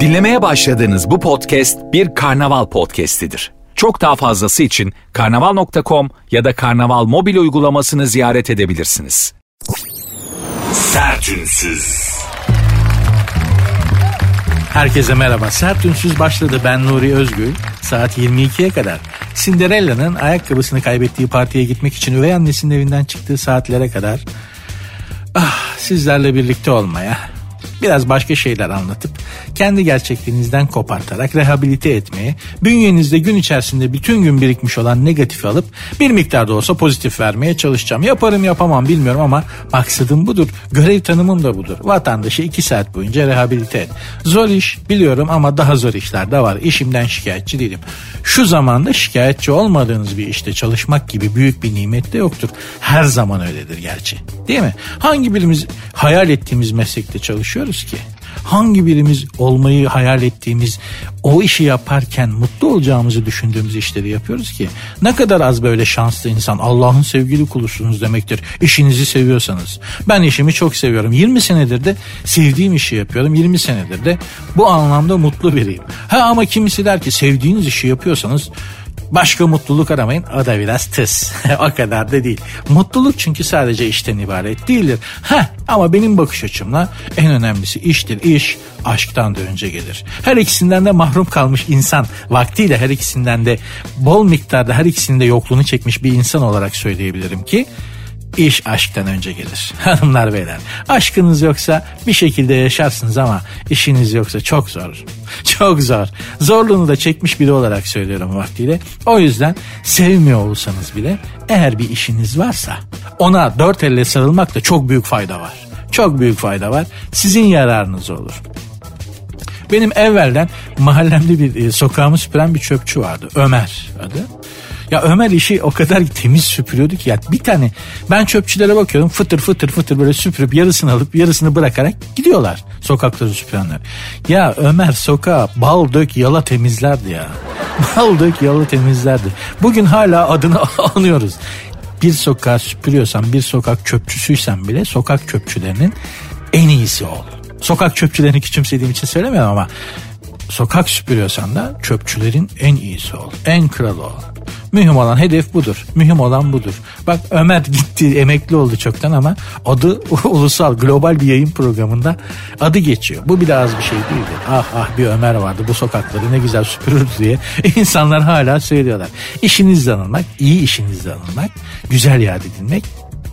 Dinlemeye başladığınız bu podcast bir karnaval podcastidir. Çok daha fazlası için karnaval.com ya da karnaval mobil uygulamasını ziyaret edebilirsiniz. Sertünsüz. Herkese merhaba. Sert Ünsüz başladı. Ben Nuri Özgül. Saat 22'ye kadar. Cinderella'nın ayakkabısını kaybettiği partiye gitmek için üvey annesinin evinden çıktığı saatlere kadar ah, sizlerle birlikte olmaya, biraz başka şeyler anlatıp kendi gerçekliğinizden kopartarak rehabilite etmeye, bünyenizde gün içerisinde bütün gün birikmiş olan negatifi alıp bir miktar da olsa pozitif vermeye çalışacağım. Yaparım yapamam bilmiyorum ama maksadım budur. Görev tanımım da budur. Vatandaşı iki saat boyunca rehabilite et. Zor iş biliyorum ama daha zor işler de var. İşimden şikayetçi değilim. Şu zamanda şikayetçi olmadığınız bir işte çalışmak gibi büyük bir nimet de yoktur. Her zaman öyledir gerçi. Değil mi? Hangi birimiz hayal ettiğimiz meslekte çalışıyoruz ki? Hangi birimiz olmayı hayal ettiğimiz o işi yaparken mutlu olacağımızı düşündüğümüz işleri yapıyoruz ki? Ne kadar az böyle şanslı insan Allah'ın sevgili kulusunuz demektir. İşinizi seviyorsanız. Ben işimi çok seviyorum. 20 senedir de sevdiğim işi yapıyorum. 20 senedir de bu anlamda mutlu biriyim. Ha ama kimisi der ki sevdiğiniz işi yapıyorsanız Başka mutluluk aramayın o da biraz tıs. o kadar da değil. Mutluluk çünkü sadece işten ibaret değildir. Heh, ama benim bakış açımla en önemlisi iştir. İş aşktan da önce gelir. Her ikisinden de mahrum kalmış insan vaktiyle her ikisinden de bol miktarda her ikisinin de yokluğunu çekmiş bir insan olarak söyleyebilirim ki İş aşktan önce gelir. Hanımlar beyler aşkınız yoksa bir şekilde yaşarsınız ama işiniz yoksa çok zor. Çok zor. Zorluğunu da çekmiş biri olarak söylüyorum vaktiyle. O yüzden sevmiyor olsanız bile eğer bir işiniz varsa ona dört elle sarılmakta çok büyük fayda var. Çok büyük fayda var. Sizin yararınız olur. Benim evvelden mahallemde bir e, sokağımı süpüren bir çöpçü vardı. Ömer adı. Ya Ömer işi o kadar temiz süpürüyordu ki ya bir tane ben çöpçülere bakıyorum fıtır fıtır fıtır böyle süpürüp yarısını alıp yarısını bırakarak gidiyorlar sokakları süpürenler. Ya Ömer sokağa bal dök yala temizlerdi ya. Bal dök yala temizlerdi. Bugün hala adını anıyoruz. Bir sokağı süpürüyorsan bir sokak çöpçüsüysen bile sokak çöpçülerinin en iyisi ol. Sokak çöpçülerini küçümsediğim için söylemiyorum ama sokak süpürüyorsan da çöpçülerin en iyisi ol. En kralı ol. Mühim olan hedef budur. Mühim olan budur. Bak Ömer gitti emekli oldu çoktan ama adı ulusal global bir yayın programında adı geçiyor. Bu bir de az bir şey değildir. Ah ah bir Ömer vardı bu sokakları ne güzel süpürürdü diye insanlar hala söylüyorlar. İşinizle anılmak, iyi işinizle anılmak, güzel yad edilmek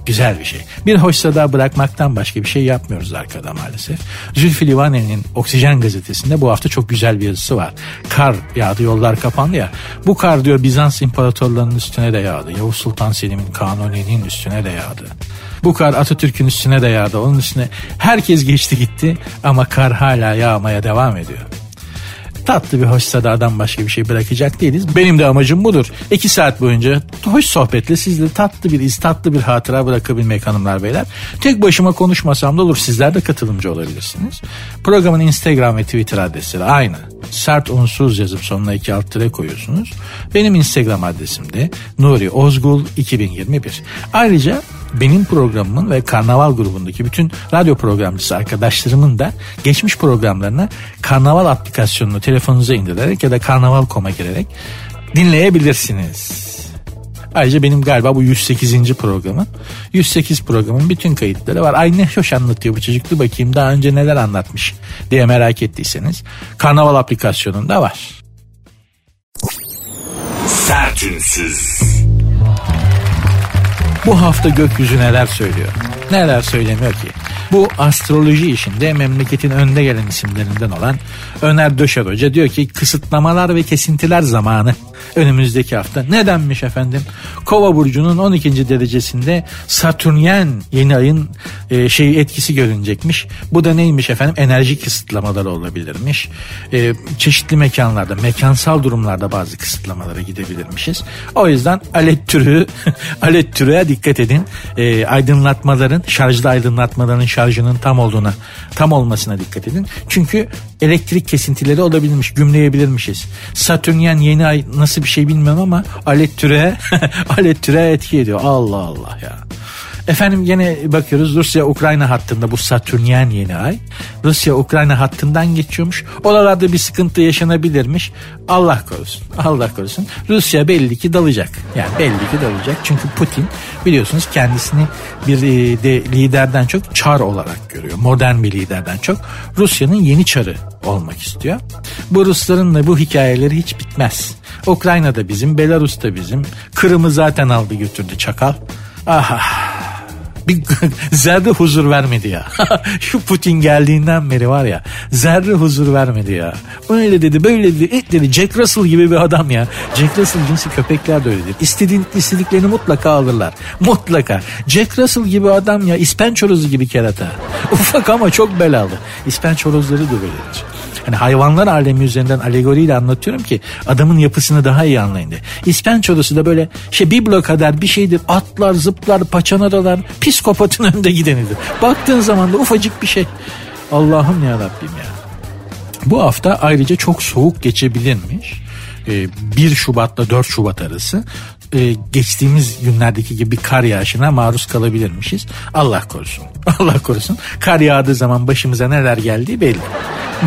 Güzel bir şey. Bir hoşsa da bırakmaktan başka bir şey yapmıyoruz arkada maalesef. Zülfü Livaneli'nin Oksijen gazetesinde bu hafta çok güzel bir yazısı var. Kar yağdı yollar kapandı ya. Bu kar diyor Bizans imparatorlarının üstüne de yağdı. Yavuz Sultan Selim'in Kanuni'nin üstüne de yağdı. Bu kar Atatürk'ün üstüne de yağdı. Onun üstüne herkes geçti gitti ama kar hala yağmaya devam ediyor tatlı bir hoş sadadan başka bir şey bırakacak değiliz. Benim de amacım budur. İki saat boyunca hoş sohbetle sizle tatlı bir iz, tatlı bir hatıra bırakabilmek hanımlar beyler. Tek başıma konuşmasam da olur. Sizler de katılımcı olabilirsiniz. Programın Instagram ve Twitter adresleri aynı. Sert unsuz yazıp sonuna iki alt tire koyuyorsunuz. Benim Instagram adresim de Nuri Ozgul 2021. Ayrıca benim programımın ve Karnaval grubundaki bütün radyo programcısı arkadaşlarımın da geçmiş programlarına Karnaval aplikasyonunu telefonunuza indirerek ya da Karnaval.com'a girerek dinleyebilirsiniz. Ayrıca benim galiba bu 108. programın. 108 programın bütün kayıtları var. Ay ne hoş anlatıyor bu çocuk. Dur bakayım daha önce neler anlatmış diye merak ettiyseniz. Karnaval aplikasyonunda var. Sertünsüz. Bu hafta gökyüzü neler söylüyor? Neler söylemiyor ki? Bu astroloji işinde memleketin önde gelen isimlerinden olan Öner Döşer Hoca diyor ki kısıtlamalar ve kesintiler zamanı önümüzdeki hafta. Nedenmiş efendim? Kova burcunun 12. derecesinde Satürnyen yeni ayın e, şeyi etkisi görünecekmiş. Bu da neymiş efendim? Enerji kısıtlamaları olabilirmiş. E, çeşitli mekanlarda, mekansal durumlarda bazı kısıtlamalara gidebilirmişiz. O yüzden alet türü alet türüye dikkat edin. E, aydınlatmaların, şarjlı aydınlatmaların şarjının tam olduğuna, tam olmasına dikkat edin. Çünkü elektrik kesintileri olabilmiş, gümleyebilirmişiz. Satürnyen yeni ay nasıl bir şey bilmiyorum ama alet türe alet türe etki ediyor. Allah Allah ya. Efendim yine bakıyoruz Rusya-Ukrayna hattında bu Satürnyen yeni ay. Rusya-Ukrayna hattından geçiyormuş. Oralarda bir sıkıntı yaşanabilirmiş. Allah korusun. Allah korusun. Rusya belli ki dalacak. Yani belli ki dalacak. Çünkü Putin biliyorsunuz kendisini bir e, de liderden çok çar olarak görüyor. Modern bir liderden çok. Rusya'nın yeni çarı olmak istiyor. Bu Rusların da bu hikayeleri hiç bitmez. Ukrayna da bizim, Belarus da bizim. Kırım'ı zaten aldı götürdü çakal. Aha bir zerre huzur vermedi ya. Şu Putin geldiğinden beri var ya zerre huzur vermedi ya. Öyle dedi böyle dedi et dedi Jack Russell gibi bir adam ya. Jack Russell cinsi köpekler de öyledir. İstediğin, istediklerini mutlaka alırlar. Mutlaka. Jack Russell gibi adam ya İspençorozu gibi kerata. Ufak ama çok belalı. İspençorozları da böyledir. Hani hayvanlar alemi üzerinden alegoriyle anlatıyorum ki adamın yapısını daha iyi anlayın diye. İspençolusu da böyle şey biblo kadar bir şeydir. Atlar, zıplar, paçanadalar. Psikopatın önünde gidenidir. Baktığın zaman da ufacık bir şey. Allah'ım ya Rabbim ya. Bu hafta ayrıca çok soğuk geçebilirmiş. 1 Şubat'la 4 Şubat arası e, geçtiğimiz günlerdeki gibi kar yağışına maruz kalabilirmişiz. Allah korusun. Allah korusun. Kar yağdığı zaman başımıza neler geldiği belli.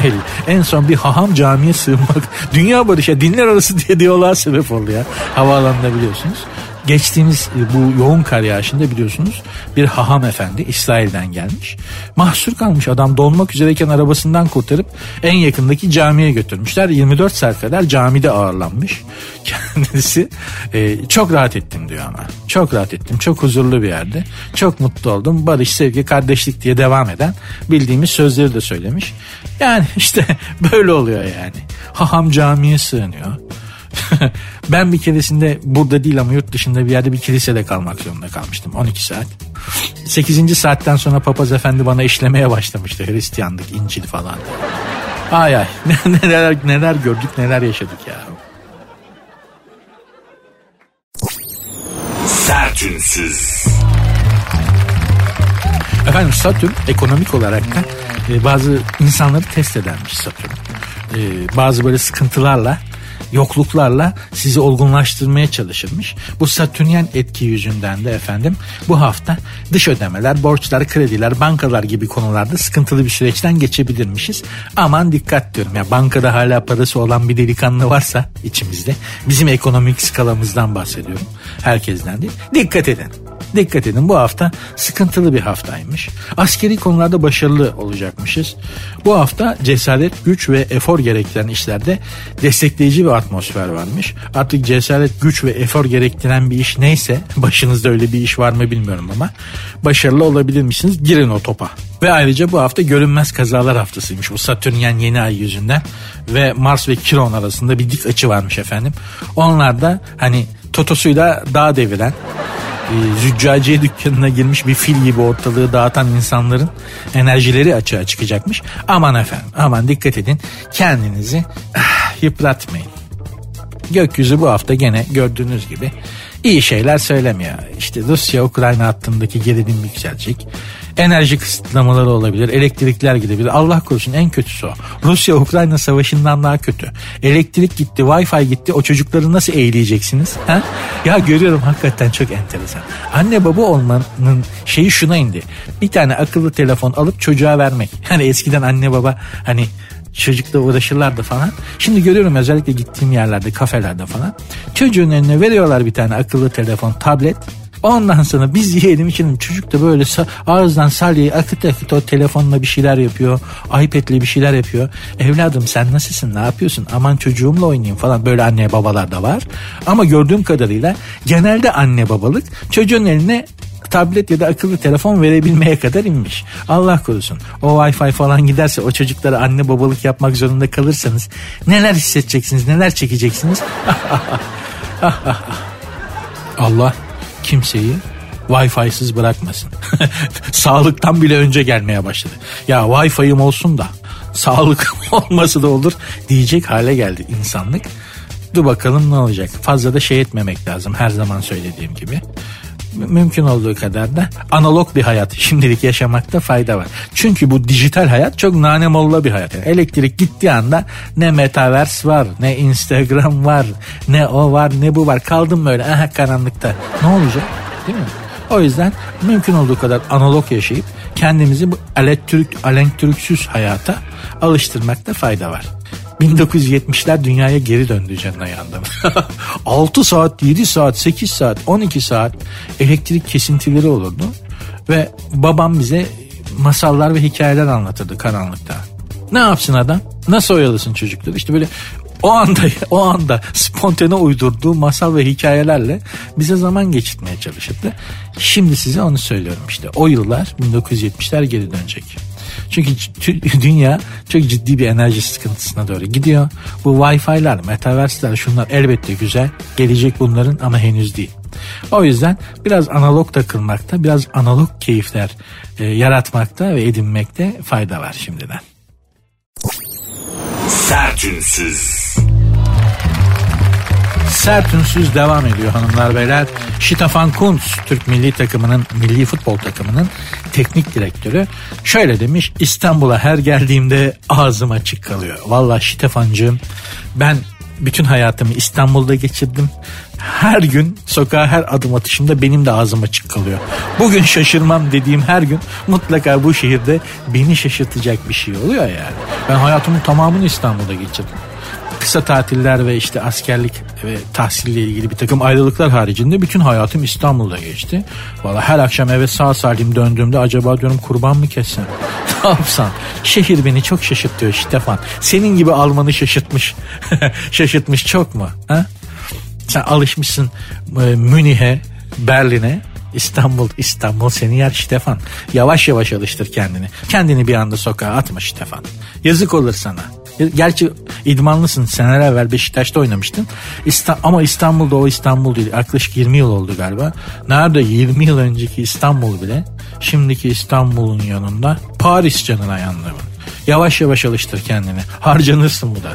belli. En son bir haham camiye sığınmak dünya barışa dinler arası diye diyaloğa sebep oldu ya. Havaalanında biliyorsunuz. Geçtiğimiz e, bu yoğun kar yağışında biliyorsunuz bir haham efendi İsrail'den gelmiş. Mahsur kalmış adam donmak üzereyken arabasından kurtarıp en yakındaki camiye götürmüşler. 24 saat kadar camide ağırlanmış. Kendisi e, çok rahat ettim diyor ama. Çok rahat ettim. Çok huzurlu bir yerde. Çok mutlu oldum. Barış, sevgi, kardeşlik diye devam eden bildiğimiz sözleri de söylemiş. Yani işte böyle oluyor yani. Haham camiye sığınıyor. ben bir keresinde burada değil ama yurt dışında bir yerde bir kilisede kalmak zorunda kalmıştım 12 saat. 8. saatten sonra papaz efendi bana işlemeye başlamıştı Hristiyanlık, İncil falan. Ay ay neler neler gördük neler yaşadık ya. Sertünsüz. Efendim Satürn ekonomik olarak da e, bazı insanları test edermiş Satürn. E, bazı böyle sıkıntılarla yokluklarla sizi olgunlaştırmaya çalışırmış. Bu satürnyen etki yüzünden de efendim bu hafta dış ödemeler, borçlar, krediler, bankalar gibi konularda sıkıntılı bir süreçten geçebilirmişiz. Aman dikkat diyorum ya bankada hala parası olan bir delikanlı varsa içimizde bizim ekonomik skalamızdan bahsediyorum. Herkesten değil. Dikkat edin. Dikkat edin bu hafta sıkıntılı bir haftaymış. Askeri konularda başarılı olacakmışız. Bu hafta cesaret, güç ve efor gerektiren işlerde destekleyici bir atmosfer varmış. Artık cesaret, güç ve efor gerektiren bir iş neyse başınızda öyle bir iş var mı bilmiyorum ama başarılı olabilir misiniz? Girin o topa. Ve ayrıca bu hafta görünmez kazalar haftasıymış. Bu Satürnyen yeni ay yüzünden ve Mars ve Kiron arasında bir dik açı varmış efendim. Onlar da hani totosuyla dağ deviren e, züccaciye dükkanına girmiş bir fil gibi ortalığı dağıtan insanların enerjileri açığa çıkacakmış. Aman efendim aman dikkat edin kendinizi ah, yıpratmayın. Gökyüzü bu hafta gene gördüğünüz gibi iyi şeyler söylemiyor. İşte Rusya-Ukrayna hattındaki gerilim yükselecek. Enerji kısıtlamaları olabilir. Elektrikler gidebilir. Allah korusun en kötüsü o. Rusya-Ukrayna savaşından daha kötü. Elektrik gitti, Wi-Fi gitti. O çocukları nasıl eğleyeceksiniz? Ha? Ya görüyorum hakikaten çok enteresan. Anne baba olmanın şeyi şuna indi. Bir tane akıllı telefon alıp çocuğa vermek. Hani eskiden anne baba hani çocukla uğraşırlardı falan. Şimdi görüyorum özellikle gittiğim yerlerde kafelerde falan. Çocuğun eline veriyorlar bir tane akıllı telefon, tablet. Ondan sonra biz yiyelim içelim. Çocuk da böyle ağızdan salyayı akıt akıt o telefonla bir şeyler yapıyor. iPad'le bir şeyler yapıyor. Evladım sen nasılsın ne yapıyorsun? Aman çocuğumla oynayayım falan. Böyle anne babalar da var. Ama gördüğüm kadarıyla genelde anne babalık çocuğun eline tablet ya da akıllı telefon verebilmeye kadar inmiş. Allah korusun. O Wi-Fi falan giderse o çocuklara anne babalık yapmak zorunda kalırsanız neler hissedeceksiniz, neler çekeceksiniz? Allah kimseyi Wi-Fi'siz bırakmasın. Sağlıktan bile önce gelmeye başladı. Ya Wi-Fi'm olsun da sağlık olması da olur diyecek hale geldi insanlık. Dur bakalım ne olacak. Fazla da şey etmemek lazım her zaman söylediğim gibi mümkün olduğu kadar da analog bir hayat şimdilik yaşamakta fayda var. Çünkü bu dijital hayat çok nanemolla bir hayat. Yani elektrik gittiği anda ne metaverse var, ne Instagram var, ne o var, ne bu var. Kaldım böyle aha karanlıkta. Ne olacak? Değil mi? O yüzden mümkün olduğu kadar analog yaşayıp kendimizi bu elektrik, elektriksiz hayata alıştırmakta fayda var. 1970'ler dünyaya geri döndü canına yandım. 6 saat, 7 saat, 8 saat, 12 saat elektrik kesintileri olurdu. Ve babam bize masallar ve hikayeler anlatırdı karanlıkta. Ne yapsın adam? Nasıl oyalasın çocukları? İşte böyle o anda o anda spontane uydurduğu masal ve hikayelerle bize zaman geçirmeye çalışırdı. Şimdi size onu söylüyorum işte. O yıllar 1970'ler geri dönecek. Çünkü dünya çok ciddi bir enerji sıkıntısına doğru gidiyor. Bu Wi-Fi'ler, metaverse'ler şunlar elbette güzel. Gelecek bunların ama henüz değil. O yüzden biraz analog takılmakta, biraz analog keyifler e, yaratmakta ve edinmekte fayda var şimdiden. Sertünsüz. Sert ünsüz devam ediyor hanımlar beyler. Stefan Kuntz Türk milli takımının milli futbol takımının teknik direktörü şöyle demiş İstanbul'a her geldiğimde ağzım açık kalıyor. Valla Stefancığım ben bütün hayatımı İstanbul'da geçirdim. Her gün sokağa her adım atışımda benim de ağzım açık kalıyor. Bugün şaşırmam dediğim her gün mutlaka bu şehirde beni şaşırtacak bir şey oluyor yani. Ben hayatımın tamamını İstanbul'da geçirdim kısa tatiller ve işte askerlik ve tahsille ilgili bir takım ayrılıklar haricinde bütün hayatım İstanbul'da geçti. Valla her akşam eve sağ salim döndüğümde acaba diyorum kurban mı kessem? ne yapsam? Şehir beni çok şaşırtıyor Stefan. Senin gibi Alman'ı şaşırtmış. şaşırtmış çok mu? Ha? Sen alışmışsın e, Münih'e, Berlin'e. İstanbul, İstanbul seni yer Stefan. Yavaş yavaş alıştır kendini. Kendini bir anda sokağa atma Stefan. Yazık olur sana. Gerçi idmanlısın. Seneler evvel Beşiktaş'ta oynamıştın. İsta ama İstanbul'da o İstanbul değil. Yaklaşık 20 yıl oldu galiba. Nerede 20 yıl önceki İstanbul bile şimdiki İstanbul'un yanında Paris canına yandı. Yavaş yavaş alıştır kendini. Harcanırsın bu da.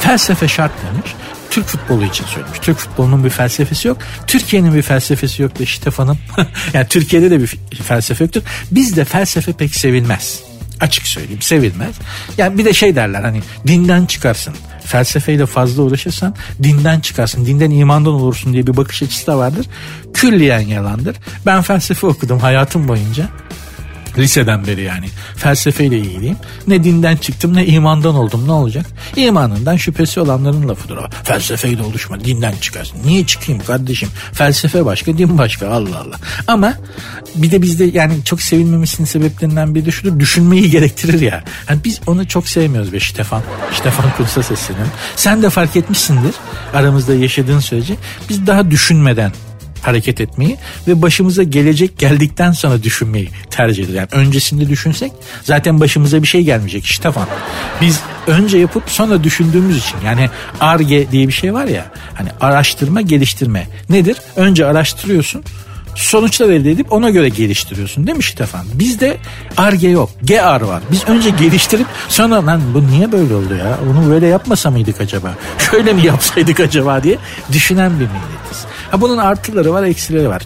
Felsefe şart demiş. Türk futbolu için söylemiş. Türk futbolunun bir felsefesi yok. Türkiye'nin bir felsefesi yok da Stefan'ın. yani Türkiye'de de bir felsefe yoktur. Bizde felsefe pek sevilmez. Açık söyleyeyim sevilmez. Yani bir de şey derler hani dinden çıkarsın. Felsefeyle fazla uğraşırsan dinden çıkarsın. Dinden imandan olursun diye bir bakış açısı da vardır. Külliyen yalandır. Ben felsefe okudum hayatım boyunca. Liseden beri yani felsefeyle ilgiliyim. Ne dinden çıktım ne imandan oldum ne olacak? İmanından şüphesi olanların lafıdır o. Felsefeyle oluşma dinden çıkarsın. Niye çıkayım kardeşim? Felsefe başka din başka Allah Allah. Ama bir de bizde yani çok sevilmemesinin sebeplerinden biri de şudur düşünmeyi gerektirir ya. Yani biz onu çok sevmiyoruz be Stefan. Stefan Kunsa sesinin. Sen de fark etmişsindir aramızda yaşadığın sürece. Biz daha düşünmeden hareket etmeyi ve başımıza gelecek geldikten sonra düşünmeyi tercih ederiz. Yani öncesinde düşünsek zaten başımıza bir şey gelmeyecek Stefan. Biz önce yapıp sonra düşündüğümüz için yani ARGE diye bir şey var ya hani araştırma geliştirme nedir? Önce araştırıyorsun sonuçlar elde edip ona göre geliştiriyorsun değil mi Stefan? Bizde ARGE yok. GR var. Biz önce geliştirip sonra lan bu niye böyle oldu ya? Bunu böyle yapmasa mıydık acaba? Şöyle mi yapsaydık acaba diye düşünen bir milletiz. Ha bunun artıları var, eksileri var.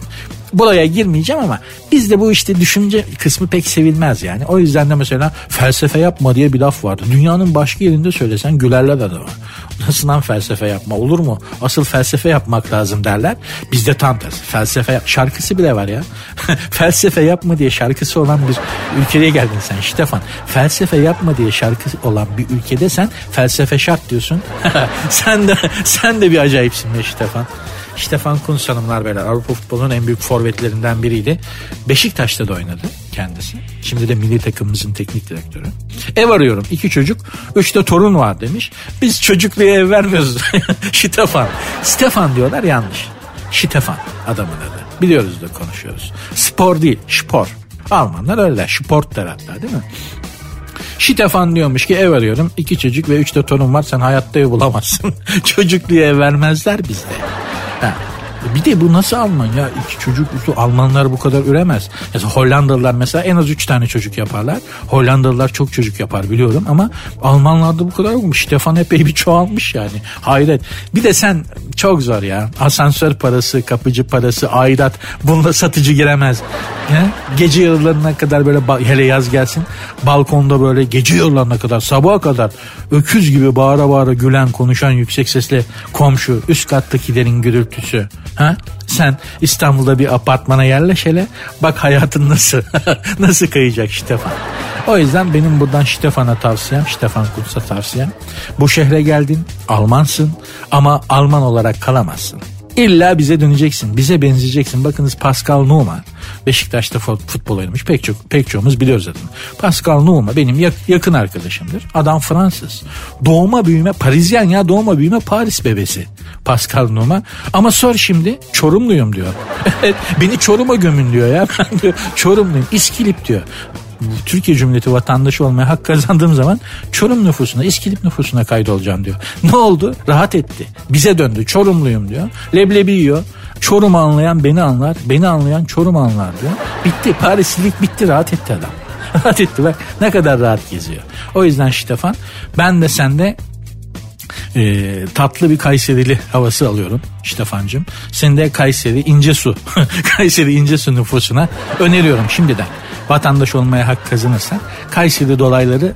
Buraya girmeyeceğim ama bizde bu işte düşünce kısmı pek sevilmez yani. O yüzden de mesela felsefe yapma diye bir laf vardı. Dünyanın başka yerinde söylesen gülerler adama. Nasıl felsefe yapma olur mu? Asıl felsefe yapmak lazım derler. Bizde tam tersi. Felsefe yap. Şarkısı bile var ya. felsefe yapma diye şarkısı olan bir ülkeye geldin sen Stefan. Felsefe yapma diye şarkısı olan bir ülkede sen felsefe şart diyorsun. sen de sen de bir acayipsin be Stefan. Stefan Kuntz hanımlar beyler Avrupa futbolunun en büyük forvetlerinden biriydi. Beşiktaş'ta da oynadı kendisi. Şimdi de milli takımımızın teknik direktörü. Ev arıyorum. iki çocuk, üç de torun var demiş. Biz çocukluğa ev vermiyoruz. Stefan. Stefan diyorlar yanlış. Stefan adamın adı. Biliyoruz da konuşuyoruz. Spor değil, spor. Almanlar öyle. Sport der hatta değil mi? Stefan diyormuş ki ev arıyorum. iki çocuk ve üç de torun var. Sen hayatta ev bulamazsın. Çocukluğa ev vermezler bizde. Ha. Bir de bu nasıl Alman ya? İki çocuk Almanlar bu kadar üremez. Mesela Hollandalılar mesela en az üç tane çocuk yaparlar. Hollandalılar çok çocuk yapar biliyorum ama Almanlarda bu kadar olmuş. Stefan epey bir çoğalmış yani. Hayret. Bir de sen çok zor ya. Asansör parası, kapıcı parası, aidat. Bununla satıcı giremez. Ya, gece yarılarına kadar böyle hele yaz gelsin. Balkonda böyle gece yarılarına kadar sabaha kadar öküz gibi bağıra bağıra gülen konuşan yüksek sesle komşu üst kattakilerin gürültüsü Ha? Sen İstanbul'da bir apartmana yerleş hele. Bak hayatın nasıl nasıl kayacak Stefan. O yüzden benim buradan Stefan'a tavsiyem, Stefan Kuntz'a tavsiyem. Bu şehre geldin, Almansın ama Alman olarak kalamazsın. İlla bize döneceksin. Bize benzeyeceksin. Bakınız Pascal Numa Beşiktaş'ta futbol oynamış. Pek çok pek çoğumuz biliyoruz zaten. Pascal Numa benim yakın arkadaşımdır. Adam Fransız. Doğma büyüme Parisyen ya doğma büyüme Paris bebesi. Pascal Numa. Ama sor şimdi Çorumluyum diyor. Beni Çorum'a gömün diyor ya. Çorumluyum. İskilip diyor. Türkiye Cumhuriyeti vatandaşı olmaya hak kazandığım zaman Çorum nüfusuna, İskilip nüfusuna kaydolacağım diyor. Ne oldu? Rahat etti. Bize döndü. Çorumluyum diyor. Leblebi yiyor. Çorum anlayan beni anlar. Beni anlayan Çorum anlar diyor. Bitti. Parislilik bitti. Rahat etti adam. rahat etti bak ne kadar rahat geziyor. O yüzden Stefan ben de sende e, tatlı bir Kayserili havası alıyorum Stefancığım. Sen de Kayseri İncesu Kayseri İncesu nüfusuna öneriyorum şimdiden. Vatandaş olmaya hak kazanırsan Kayseri dolayları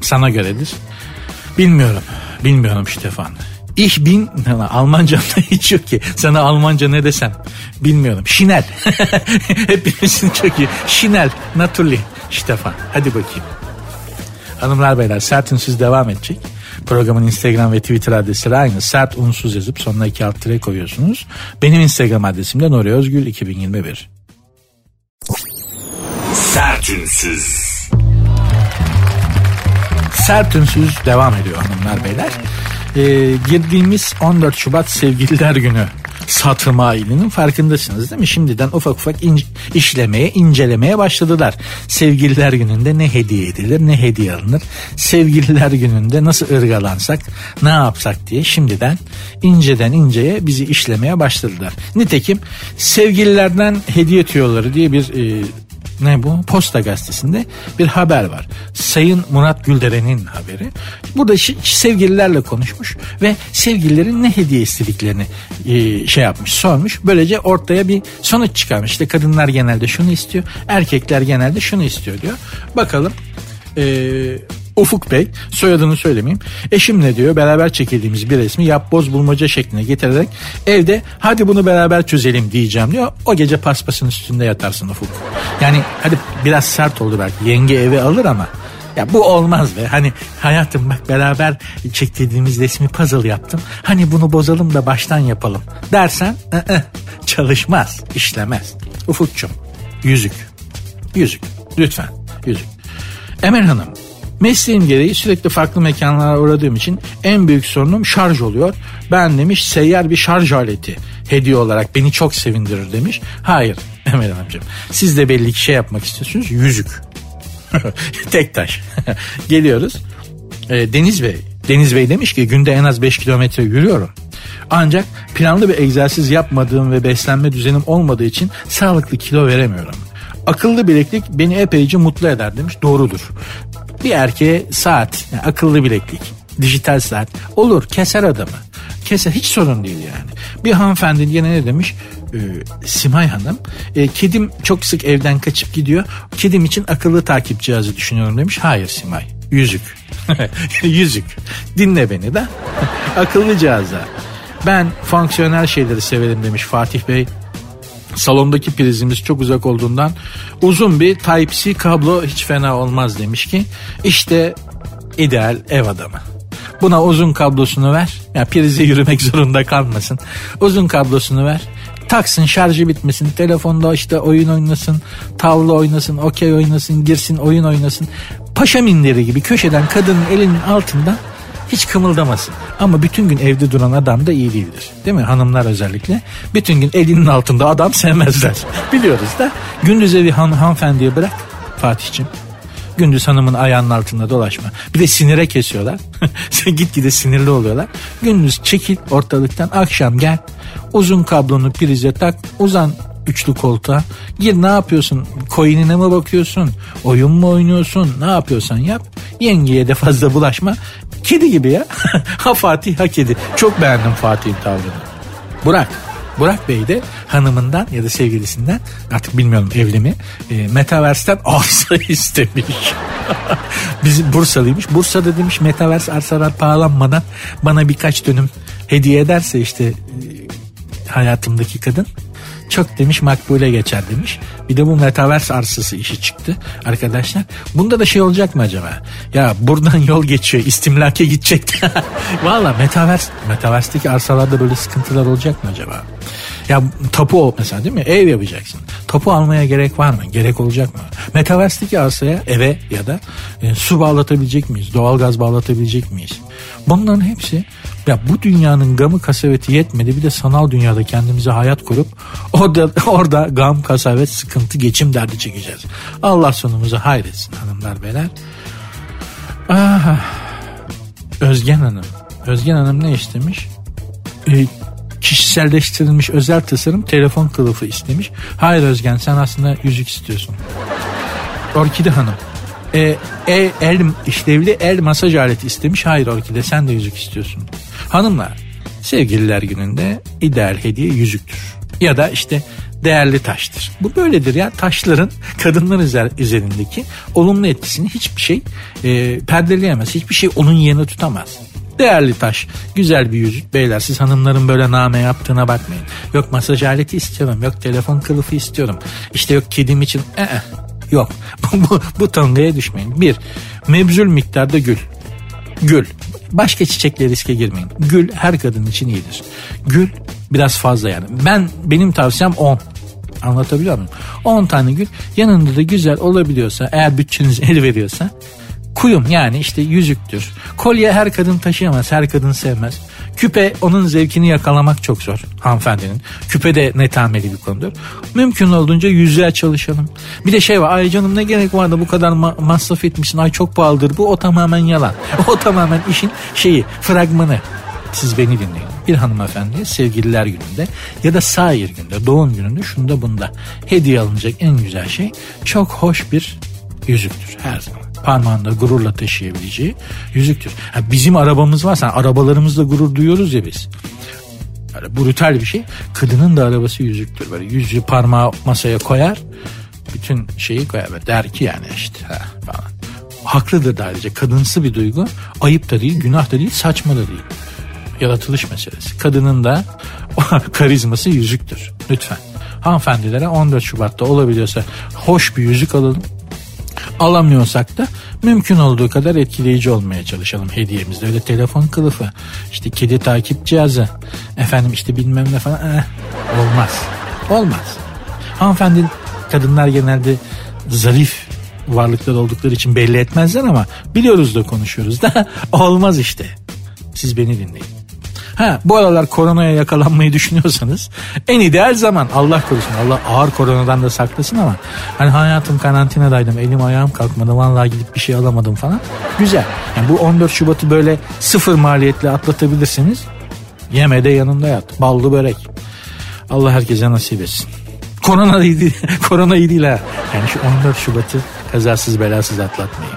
sana göredir. Bilmiyorum. Bilmiyorum Stefan. Ich bin Almancam da hiç yok ki. Sana Almanca ne desem bilmiyorum. Şinel. Hepimizin çok iyi. Şinel. Naturally. Stefan. Hadi bakayım. Hanımlar beyler sert ünsüz devam edecek. Programın Instagram ve Twitter adresleri aynı. Sert unsuz yazıp sonuna iki alt tire koyuyorsunuz. Benim Instagram adresim de Nuri Özgül 2021. Sert ünsüz. Sert ünsüz devam ediyor hanımlar beyler. Ee, girdiğimiz 14 Şubat Sevgililer Günü satım ayinin farkındasınız değil mi? Şimdiden ufak ufak in- işlemeye, incelemeye başladılar. Sevgililer gününde ne hediye edilir, ne hediye alınır? Sevgililer gününde nasıl ırgalansak, ne yapsak diye şimdiden inceden inceye bizi işlemeye başladılar. Nitekim sevgililerden hediye tüyoları diye bir e, ne bu? Posta gazetesinde bir haber var. Sayın Murat Gülderen'in haberi. Burada sevgililerle konuşmuş ve sevgililerin ne hediye istediklerini e, şey yapmış, sormuş. Böylece ortaya bir sonuç çıkarmış. İşte kadınlar genelde şunu istiyor, erkekler genelde şunu istiyor diyor. Bakalım e, Ufuk Bey soyadını söylemeyeyim. Eşimle diyor beraber çekildiğimiz bir resmi yapboz bulmaca şekline getirerek evde hadi bunu beraber çözelim diyeceğim diyor. O gece paspasın üstünde yatarsın Ufuk. Yani hadi biraz sert oldu belki yenge eve alır ama ya bu olmaz be. Hani hayatım bak beraber çektiğimiz resmi puzzle yaptım. Hani bunu bozalım da baştan yapalım dersen ı-ı, çalışmaz, işlemez. Ufukçum yüzük. Yüzük. Lütfen yüzük. Emel Hanım Mesleğim gereği sürekli farklı mekanlara uğradığım için en büyük sorunum şarj oluyor. Ben demiş seyyar bir şarj aleti hediye olarak beni çok sevindirir demiş. Hayır Emel Hanımcığım siz de belli ki şey yapmak istiyorsunuz yüzük. Tek taş. Geliyoruz. E, Deniz Bey. Deniz Bey demiş ki günde en az 5 kilometre yürüyorum. Ancak planlı bir egzersiz yapmadığım ve beslenme düzenim olmadığı için sağlıklı kilo veremiyorum. Akıllı bileklik beni epeyce mutlu eder demiş. Doğrudur. Bir erkeğe saat, yani akıllı bileklik, dijital saat olur keser adamı. Keser hiç sorun değil yani. Bir hanımefendi yine ne demiş? Ee, Simay Hanım, e, kedim çok sık evden kaçıp gidiyor. Kedim için akıllı takip cihazı düşünüyorum demiş. Hayır Simay, yüzük. yüzük. Dinle beni de. akıllı cihazlar. Ben fonksiyonel şeyleri severim demiş Fatih Bey. Salondaki prizimiz çok uzak olduğundan uzun bir Type-C kablo hiç fena olmaz demiş ki işte ideal ev adamı. Buna uzun kablosunu ver. Ya yani prize yürümek zorunda kalmasın. Uzun kablosunu ver. Taksın şarjı bitmesin. Telefonda işte oyun oynasın. Tavla oynasın. Okey oynasın. Girsin oyun oynasın. Paşa minderi gibi köşeden kadının elinin altında hiç kımıldamasın. Ama bütün gün evde duran adam da iyi değildir. Değil mi? Hanımlar özellikle. Bütün gün elinin altında adam sevmezler. Biliyoruz da. Gündüz evi han hanımefendiye bırak Fatih'ciğim. Gündüz hanımın ayağının altında dolaşma. Bir de sinire kesiyorlar. Git gide sinirli oluyorlar. Gündüz çekil ortalıktan akşam gel. Uzun kablonu prize tak. Uzan üçlü koltuğa. Gir ne yapıyorsun? Coin'ine mi bakıyorsun? Oyun mu oynuyorsun? Ne yapıyorsan yap. Yengeye de fazla bulaşma. Kedi gibi ya. ha Fatih ha kedi. Çok beğendim Fatih'in tavrını. Burak. Burak Bey de hanımından ya da sevgilisinden artık bilmiyorum evli mi e, Metaverse'den arsa istemiş. Biz Bursalıymış. Bursa'da demiş Metaverse arsalar pahalanmadan bana birkaç dönüm hediye ederse işte e, hayatımdaki kadın çok demiş makbule geçer demiş. Bir de bu metaverse arsası işi çıktı arkadaşlar. Bunda da şey olacak mı acaba? Ya buradan yol geçiyor istimlake gidecek. Valla metaverse, metaverse'deki arsalarda böyle sıkıntılar olacak mı acaba? Ya tapu mesela değil mi? Ev yapacaksın. Tapu almaya gerek var mı? Gerek olacak mı? Metaverse'deki arsaya eve ya da e, su bağlatabilecek miyiz? Doğalgaz bağlatabilecek miyiz? Bunların hepsi ya bu dünyanın gamı kasaveti yetmedi bir de sanal dünyada kendimize hayat kurup orada, orada gam kasavet sıkıntı geçim derdi çekeceğiz. Allah sonumuzu hayretsin hanımlar beyler. Ah, Özgen Hanım. Özgen Hanım ne istemiş? Ee, kişiselleştirilmiş özel tasarım telefon kılıfı istemiş. Hayır Özgen sen aslında yüzük istiyorsun. Orkide Hanım. E, el, el işlevli el masaj aleti istemiş. Hayır Orkide sen de yüzük istiyorsun. Hanımlar sevgililer gününde ideal hediye yüzüktür. Ya da işte değerli taştır. Bu böyledir ya taşların kadınlar üzerindeki olumlu etkisini hiçbir şey e, perdeleyemez. Hiçbir şey onun yerini tutamaz. Değerli taş. Güzel bir yüzük. Beyler siz hanımların böyle name yaptığına bakmayın. Yok masaj aleti istiyorum. Yok telefon kılıfı istiyorum. İşte yok kedim için. Ee, yok. bu, bu tongaya düşmeyin. Bir, mebzul miktarda gül. Gül. Başka çiçekle riske girmeyin. Gül her kadın için iyidir. Gül biraz fazla yani. Ben benim tavsiyem 10. Anlatabiliyor muyum? 10 tane gül yanında da güzel olabiliyorsa eğer bütçeniz el veriyorsa kuyum yani işte yüzüktür. Kolye her kadın taşıyamaz, her kadın sevmez. Küpe onun zevkini yakalamak çok zor hanımefendinin. Küpe de netameli bir konudur. Mümkün olduğunca yüzüğe çalışalım. Bir de şey var ay canım ne gerek var da bu kadar ma- masraf etmişsin ay çok pahalıdır bu o tamamen yalan. O tamamen işin şeyi fragmanı. Siz beni dinleyin. Bir hanımefendi sevgililer gününde ya da sair günde doğum gününde şunda bunda hediye alınacak en güzel şey çok hoş bir yüzüktür her zaman parmağında gururla taşıyabileceği yüzüktür. Yani bizim arabamız varsa arabalarımızla gurur duyuyoruz ya biz. Böyle brutal bir şey. Kadının da arabası yüzüktür. Böyle yüzüğü parmağı masaya koyar. Bütün şeyi koyar. Böyle der ki yani işte ha, falan. Haklıdır da ayrıca. Kadınsı bir duygu. Ayıp da değil, günah da değil, saçma da değil. Yaratılış meselesi. Kadının da karizması yüzüktür. Lütfen. Hanımefendilere 14 Şubat'ta olabiliyorsa hoş bir yüzük alalım alamıyorsak da mümkün olduğu kadar etkileyici olmaya çalışalım hediyemizde. Öyle telefon kılıfı, işte kedi takip cihazı, efendim işte bilmem ne falan eh, olmaz. Olmaz. Hanımefendi kadınlar genelde zarif varlıklar oldukları için belli etmezler ama biliyoruz da konuşuyoruz da olmaz işte. Siz beni dinleyin. Ha bu aralar koronaya yakalanmayı düşünüyorsanız en ideal zaman Allah korusun Allah ağır koronadan da saklasın ama hani hayatım karantinadaydım elim ayağım kalkmadı vallahi gidip bir şey alamadım falan güzel. Yani bu 14 Şubat'ı böyle sıfır maliyetle atlatabilirsiniz yeme de yanında yat ballı börek Allah herkese nasip etsin. Korona iyi değil, korona iyi değil ha. Yani şu 14 Şubat'ı kazasız belasız atlatmayın.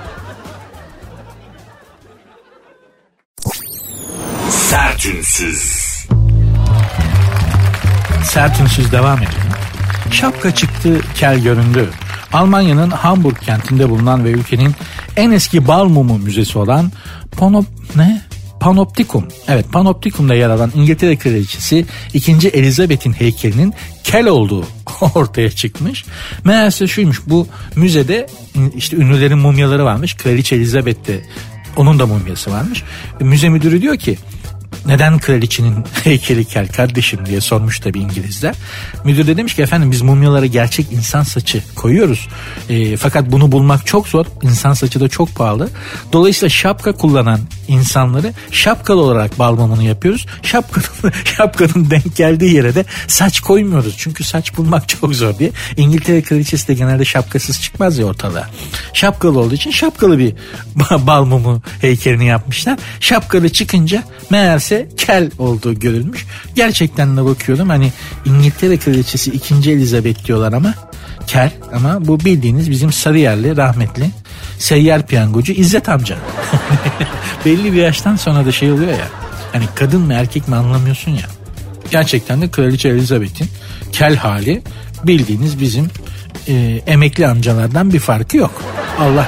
Sertünsüz. Sertünsüz devam ediyor. Şapka çıktı, kel göründü. Almanya'nın Hamburg kentinde bulunan ve ülkenin en eski bal mumu müzesi olan Ponop ne? Panoptikum. Evet Panoptikum'da yer alan İngiltere Kraliçesi 2. Elizabeth'in heykelinin kel olduğu ortaya çıkmış. Meğerse şuymuş bu müzede işte ünlülerin mumyaları varmış. Kraliçe Elizabeth de onun da mumyası varmış. Müze müdürü diyor ki neden kraliçenin heykeli kel kardeşim diye sormuş tabi İngilizler. Müdür de demiş ki efendim biz mumyalara gerçek insan saçı koyuyoruz. E, fakat bunu bulmak çok zor. İnsan saçı da çok pahalı. Dolayısıyla şapka kullanan insanları şapkalı olarak balmamını yapıyoruz. Şapkanın, şapkanın denk geldiği yere de saç koymuyoruz. Çünkü saç bulmak çok zor diye. İngiltere kraliçesi de genelde şapkasız çıkmaz ya ortalığa. Şapkalı olduğu için şapkalı bir balmumu heykelini yapmışlar. Şapkalı çıkınca meğerse kel olduğu görülmüş. Gerçekten de bakıyordum hani İngiltere kraliçesi 2. Elizabeth diyorlar ama kel ama bu bildiğiniz bizim Sarıyerli rahmetli seyyar piyangocu İzzet amca. Belli bir yaştan sonra da şey oluyor ya. Hani kadın mı erkek mi anlamıyorsun ya. Gerçekten de Kraliçe Elizabeth'in kel hali bildiğiniz bizim e, emekli amcalardan bir farkı yok. Allah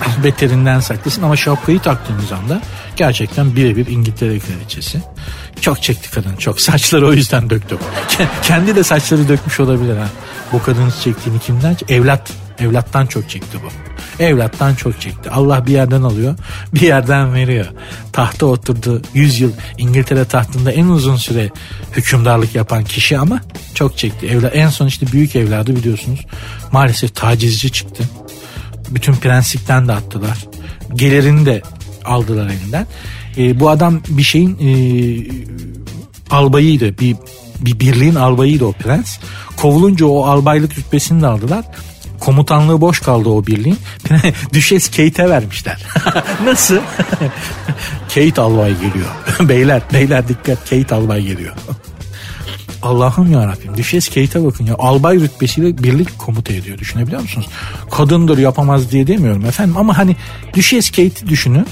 beterinden saklasın ama şapkayı taktığınız anda gerçekten birebir İngiltere kraliçesi. Çok çekti kadın çok. Saçları o yüzden döktü. Kendi de saçları dökmüş olabilir ha. Bu kadının çektiğini kimden? Evlat. Evlattan çok çekti bu. Evlattan çok çekti. Allah bir yerden alıyor, bir yerden veriyor. Tahta oturdu 100 yıl İngiltere tahtında en uzun süre hükümdarlık yapan kişi ama çok çekti. Evla, en son işte büyük evladı biliyorsunuz maalesef tacizci çıktı. Bütün prensipten de attılar. Gelirini de aldılar elinden. E, bu adam bir şeyin e, albayıydı. Bir, bir birliğin albayıydı o prens. Kovulunca o albaylık rütbesini de aldılar. Komutanlığı boş kaldı o birliğin. Düşes Kate'e vermişler. Nasıl? Kate albay geliyor. beyler, beyler dikkat Kate albay geliyor. Allah'ım ya Rabbim Düşes Kate'e bakın ya albay rütbesiyle birlik komuta ediyor düşünebiliyor musunuz? Kadındır yapamaz diye demiyorum efendim ama hani Düşes Kate'i düşünün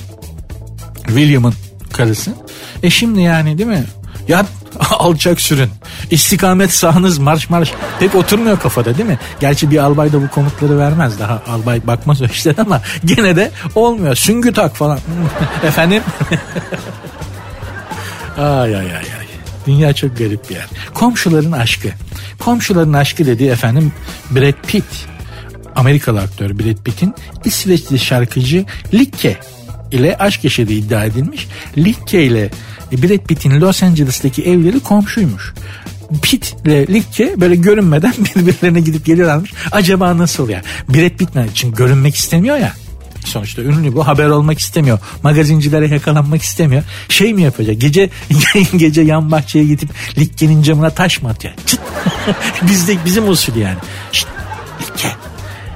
William'ın karısı. E şimdi yani değil mi? Ya alçak sürün. İstikamet sağınız marş marş. Pek oturmuyor kafada değil mi? Gerçi bir albay da bu komutları vermez. Daha albay bakmaz o işler ama gene de olmuyor. Süngü tak falan. Efendim? ay ay ay. Dünya çok garip bir yer. Komşuların aşkı. Komşuların aşkı dediği efendim Brad Pitt. Amerikalı aktör Brad Pitt'in İsveçli şarkıcı Likke ile aşk yaşadığı iddia edilmiş. Likke ile Brad Pitt'in Los Angeles'taki evleri komşuymuş. Pitt ile Likke böyle görünmeden birbirlerine gidip geliyorlarmış. Acaba nasıl ya? Brad Pitt için görünmek istemiyor ya. Sonuçta ünlü bu haber olmak istemiyor. Magazincilere yakalanmak istemiyor. Şey mi yapacak? Gece gece yan bahçeye gidip Likke'nin camına taş mı atıyor? Çıt. Bizde bizim usul yani. Şşt, Likke.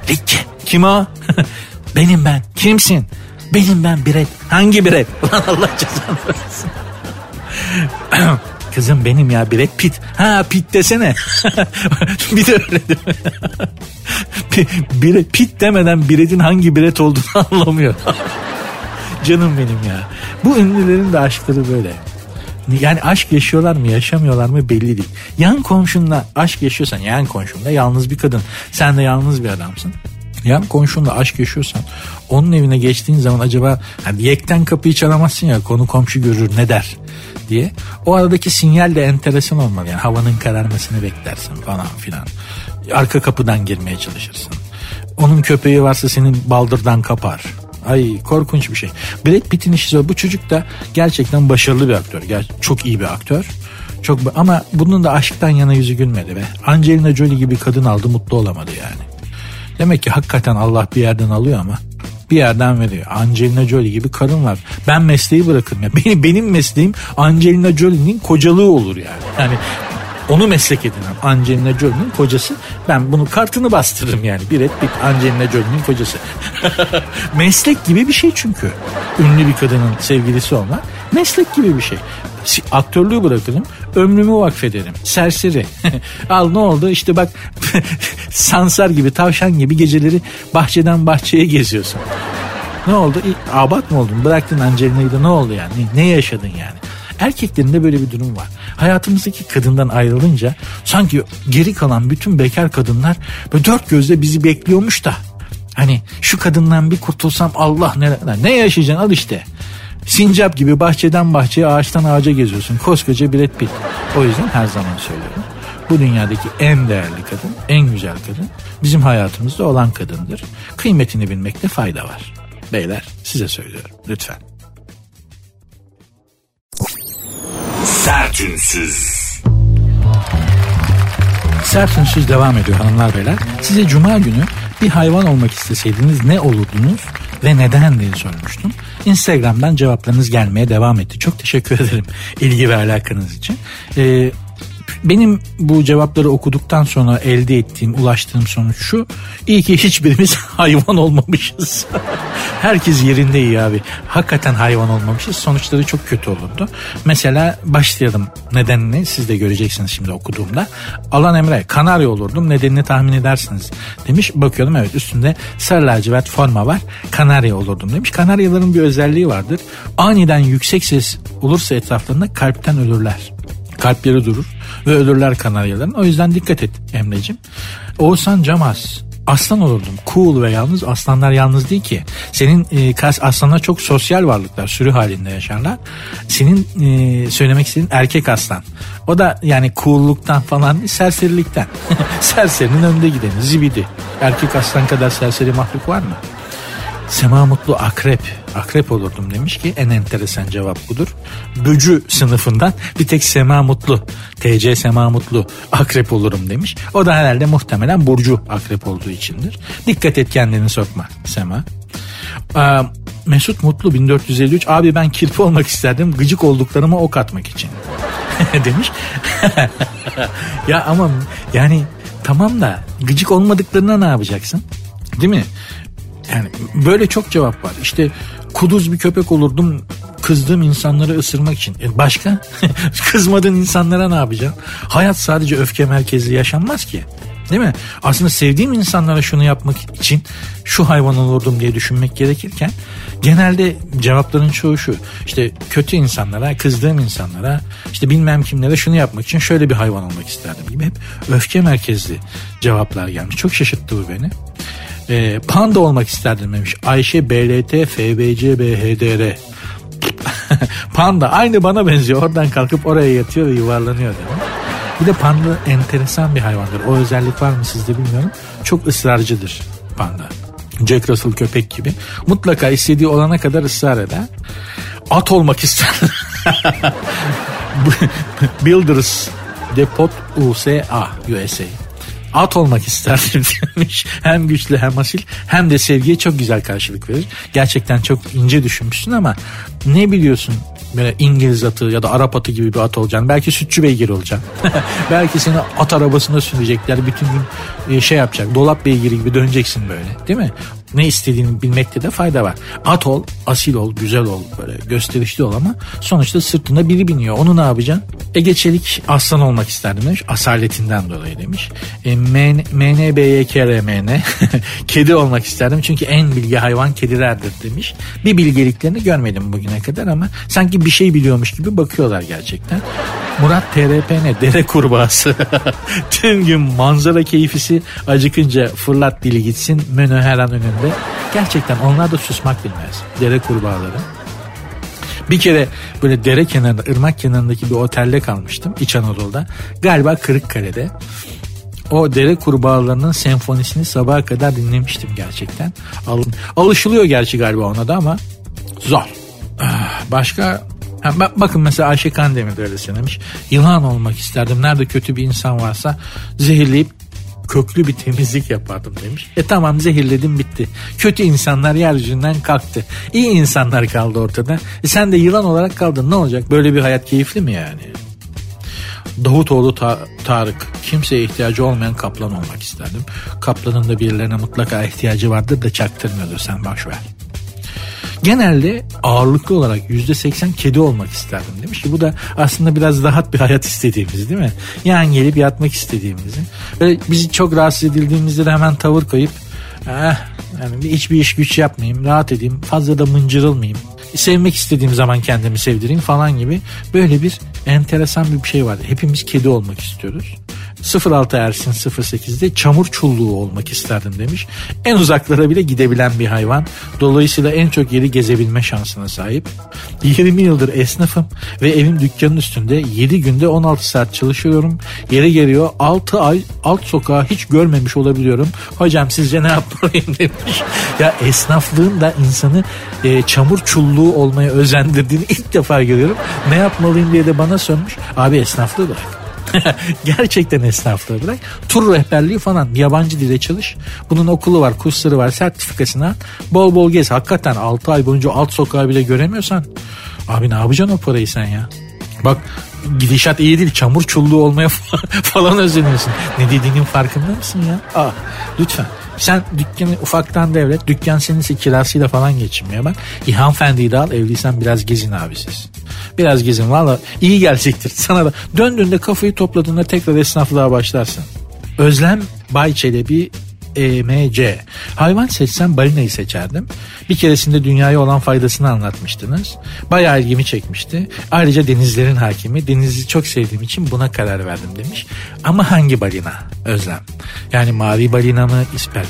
Likke. Kim o? Benim ben. Kimsin? Benim ben Brad. Hangi Brad? Allah cezanı versin. Kızım benim ya Brad Pitt. Ha Pitt desene. bir de öyle Brad Pitt demeden Brad'in hangi Brad olduğunu anlamıyor. Canım benim ya. Bu ünlülerin de aşkları böyle. Yani aşk yaşıyorlar mı yaşamıyorlar mı belli değil. Yan komşunla aşk yaşıyorsan yan komşunla yalnız bir kadın. Sen de yalnız bir adamsın. Yan komşunla aşk yaşıyorsan onun evine geçtiğin zaman acaba hani yekten kapıyı çalamazsın ya konu komşu görür ne der diye. O aradaki sinyal de enteresan olmalı. Yani havanın kararmasını beklersin falan filan. Arka kapıdan girmeye çalışırsın. Onun köpeği varsa senin baldırdan kapar. Ay korkunç bir şey. Brad Pitt'in işi bu çocuk da gerçekten başarılı bir aktör. Çok iyi bir aktör. Çok ama bunun da aşktan yana yüzü gülmedi be. Angelina Jolie gibi kadın aldı mutlu olamadı yani. Demek ki hakikaten Allah bir yerden alıyor ama bir yerden veriyor. Angelina Jolie gibi karın var. Ben mesleği bırakırım. Ya. Benim, benim mesleğim Angelina Jolie'nin kocalığı olur yani. Yani onu meslek edinen Angelina Jolie'nin kocası. Ben bunu kartını bastırırım yani. Bir et bir Angelina Jolie'nin kocası. meslek gibi bir şey çünkü. Ünlü bir kadının sevgilisi olmak meslek gibi bir şey. Aktörlüğü bırakırım ömrümü vakfederim. Serseri. Al ne oldu işte bak sansar gibi tavşan gibi geceleri bahçeden bahçeye geziyorsun. Ne oldu? Abat mı oldun? Bıraktın Angelina'yı da ne oldu yani? Ne, ne yaşadın yani? Erkeklerinde böyle bir durum var. Hayatımızdaki kadından ayrılınca sanki geri kalan bütün bekar kadınlar böyle dört gözle bizi bekliyormuş da. Hani şu kadından bir kurtulsam Allah ne, ne yaşayacaksın al işte. Sincap gibi bahçeden bahçeye ağaçtan ağaca geziyorsun. Koskoca Brad Pitt. O yüzden her zaman söylüyorum. Bu dünyadaki en değerli kadın, en güzel kadın bizim hayatımızda olan kadındır. Kıymetini bilmekte fayda var. Beyler size söylüyorum lütfen. Sertünsüz. Sertünsüz devam ediyor hanımlar beyler. Size cuma günü bir hayvan olmak isteseydiniz ne olurdunuz ve neden diye sormuştum. Instagram'dan cevaplarınız gelmeye devam etti. Çok teşekkür ederim ilgi ve alakanız için. Ee, benim bu cevapları okuduktan sonra elde ettiğim, ulaştığım sonuç şu. İyi ki hiçbirimiz hayvan olmamışız. Herkes yerinde iyi abi. Hakikaten hayvan olmamışız. Sonuçları çok kötü olurdu. Mesela başlayalım nedenini siz de göreceksiniz şimdi okuduğumda. Alan Emre kanarya olurdum nedenini tahmin edersiniz demiş. Bakıyorum evet üstünde sarı lacivert forma var. Kanarya olurdum demiş. Kanaryaların bir özelliği vardır. Aniden yüksek ses olursa etraflarında kalpten ölürler kalpleri durur ve ölürler kanaryaların. O yüzden dikkat et Emre'cim. Oğuzhan Camaz aslan olurdum. Cool ve yalnız. Aslanlar yalnız değil ki. Senin e, kas aslanlar çok sosyal varlıklar. Sürü halinde yaşarlar. Senin e, söylemek istediğin erkek aslan. O da yani cool'luktan falan serserilikten. Serserinin önde gideni. Zibidi. Erkek aslan kadar serseri mahluk var mı? Sema Mutlu akrep. Akrep olurdum demiş ki en enteresan cevap budur. Böcü sınıfından bir tek Sema Mutlu. TC Sema Mutlu akrep olurum demiş. O da herhalde muhtemelen Burcu akrep olduğu içindir. Dikkat et kendini sokma Sema. Aa, Mesut Mutlu 1453 abi ben kirpi olmak isterdim gıcık olduklarıma ok atmak için demiş. ya ama yani tamam da gıcık olmadıklarına ne yapacaksın? Değil mi? Yani böyle çok cevap var. İşte kuduz bir köpek olurdum kızdığım insanları ısırmak için. E başka? Kızmadığın insanlara ne yapacaksın? Hayat sadece öfke merkezli yaşanmaz ki. Değil mi? Aslında sevdiğim insanlara şunu yapmak için şu hayvan olurdum diye düşünmek gerekirken genelde cevapların çoğu şu. İşte kötü insanlara, kızdığım insanlara, işte bilmem kimlere şunu yapmak için şöyle bir hayvan olmak isterdim gibi hep öfke merkezli cevaplar gelmiş. Çok şaşırttı bu beni. E, panda olmak isterdim demiş. Ayşe BLT FBC BHDR. panda aynı bana benziyor. Oradan kalkıp oraya yatıyor ve yuvarlanıyor demiş. Bir de panda enteresan bir hayvandır. O özellik var mı sizde bilmiyorum. Çok ısrarcıdır panda. Jack Russell köpek gibi. Mutlaka istediği olana kadar ısrar eder. At olmak ister. Builders Depot USA USA at olmak isterdim demiş. Hem güçlü hem asil hem de sevgiye çok güzel karşılık verir. Gerçekten çok ince düşünmüşsün ama ne biliyorsun böyle İngiliz atı ya da Arap atı gibi bir at olacaksın. Belki sütçü beygir olacaksın. Belki seni at arabasına sürecekler. Bütün gün e, şey yapacak. Dolap beygiri gibi döneceksin böyle. Değil mi? Ne istediğini bilmekte de fayda var. At ol, asil ol, güzel ol, böyle gösterişli ol ama sonuçta sırtında biri biniyor. Onu ne yapacaksın? Ege Çelik aslan olmak isterdim demiş. Asaletinden dolayı demiş. E, MNBYKRMN kedi olmak isterdim çünkü en bilgi hayvan kedilerdir demiş. Bir bilgeliklerini görmedim bugüne kadar ama sanki bir şey biliyormuş gibi bakıyorlar gerçekten. Murat TRPN dere kurbağası. Tüm gün manzara keyfisi acıkınca fırlat dili gitsin menü her an önünde. Gerçekten onlar da susmak bilmez. Dere kurbağaları. Bir kere böyle dere kenarında, ırmak kenarındaki bir otelde kalmıştım İç Anadolu'da. Galiba Kırıkkale'de. O dere kurbağalarının senfonisini sabaha kadar dinlemiştim gerçekten. Al, alışılıyor gerçi galiba ona da ama zor. Ah, başka bakın mesela Ayşe Kandemir de öyle söylemiş. Yılan olmak isterdim. Nerede kötü bir insan varsa zehirleyip köklü bir temizlik yapardım demiş. E tamam zehirledim bitti. Kötü insanlar yeryüzünden kalktı. İyi insanlar kaldı ortada. E sen de yılan olarak kaldın ne olacak? Böyle bir hayat keyifli mi yani? Davutoğlu Ta- Tarık kimseye ihtiyacı olmayan kaplan olmak isterdim. Kaplanın da birilerine mutlaka ihtiyacı vardır da çaktırmıyordur sen boşver genelde ağırlıklı olarak yüzde seksen kedi olmak isterdim demiş ki bu da aslında biraz rahat bir hayat istediğimiz değil mi? Yani gelip yatmak istediğimizi. Böyle bizi çok rahatsız edildiğimizde de hemen tavır koyup eh, yani hiçbir iş güç yapmayayım, rahat edeyim, fazla da mıncırılmayayım. Sevmek istediğim zaman kendimi sevdireyim falan gibi böyle bir enteresan bir şey vardı. Hepimiz kedi olmak istiyoruz. 06 Ersin 08'de çamur çulluğu olmak isterdim demiş. En uzaklara bile gidebilen bir hayvan. Dolayısıyla en çok yeri gezebilme şansına sahip. 20 yıldır esnafım ve evim dükkanın üstünde 7 günde 16 saat çalışıyorum. Yere geliyor 6 ay alt sokağı hiç görmemiş olabiliyorum. Hocam sizce ne yapmalıyım demiş. Ya esnaflığın da insanı e, çamur çulluğu olmaya özendirdiğini ilk defa görüyorum. Ne yapmalıyım diye de bana sormuş. Abi esnaflığı bırak. Gerçekten esnaflığı bırak. Tur rehberliği falan yabancı dile çalış. Bunun okulu var, kursları var, sertifikasını al. Bol bol gez. Hakikaten 6 ay boyunca alt sokağı bile göremiyorsan abi ne yapacaksın o parayı sen ya? Bak gidişat iyi değil. Çamur çulluğu olmaya falan özeniyorsun. Ne dediğinin farkında mısın ya? Aa, lütfen. Sen dükkanı ufaktan devlet. Dükkan senin kirasıyla falan geçinmeye bak. İyi hanımefendiyi de al. Evliysen biraz gezin abi siz. Biraz gezin valla iyi gelecektir sana da. Döndüğünde kafayı topladığında tekrar esnaflığa başlarsın. Özlem Bay Çelebi SEMC. Hayvan seçsem balinayı seçerdim. Bir keresinde dünyaya olan faydasını anlatmıştınız. Bayağı ilgimi çekmişti. Ayrıca denizlerin hakimi. Denizi çok sevdiğim için buna karar verdim demiş. Ama hangi balina Özlem? Yani mavi balina mı, isper,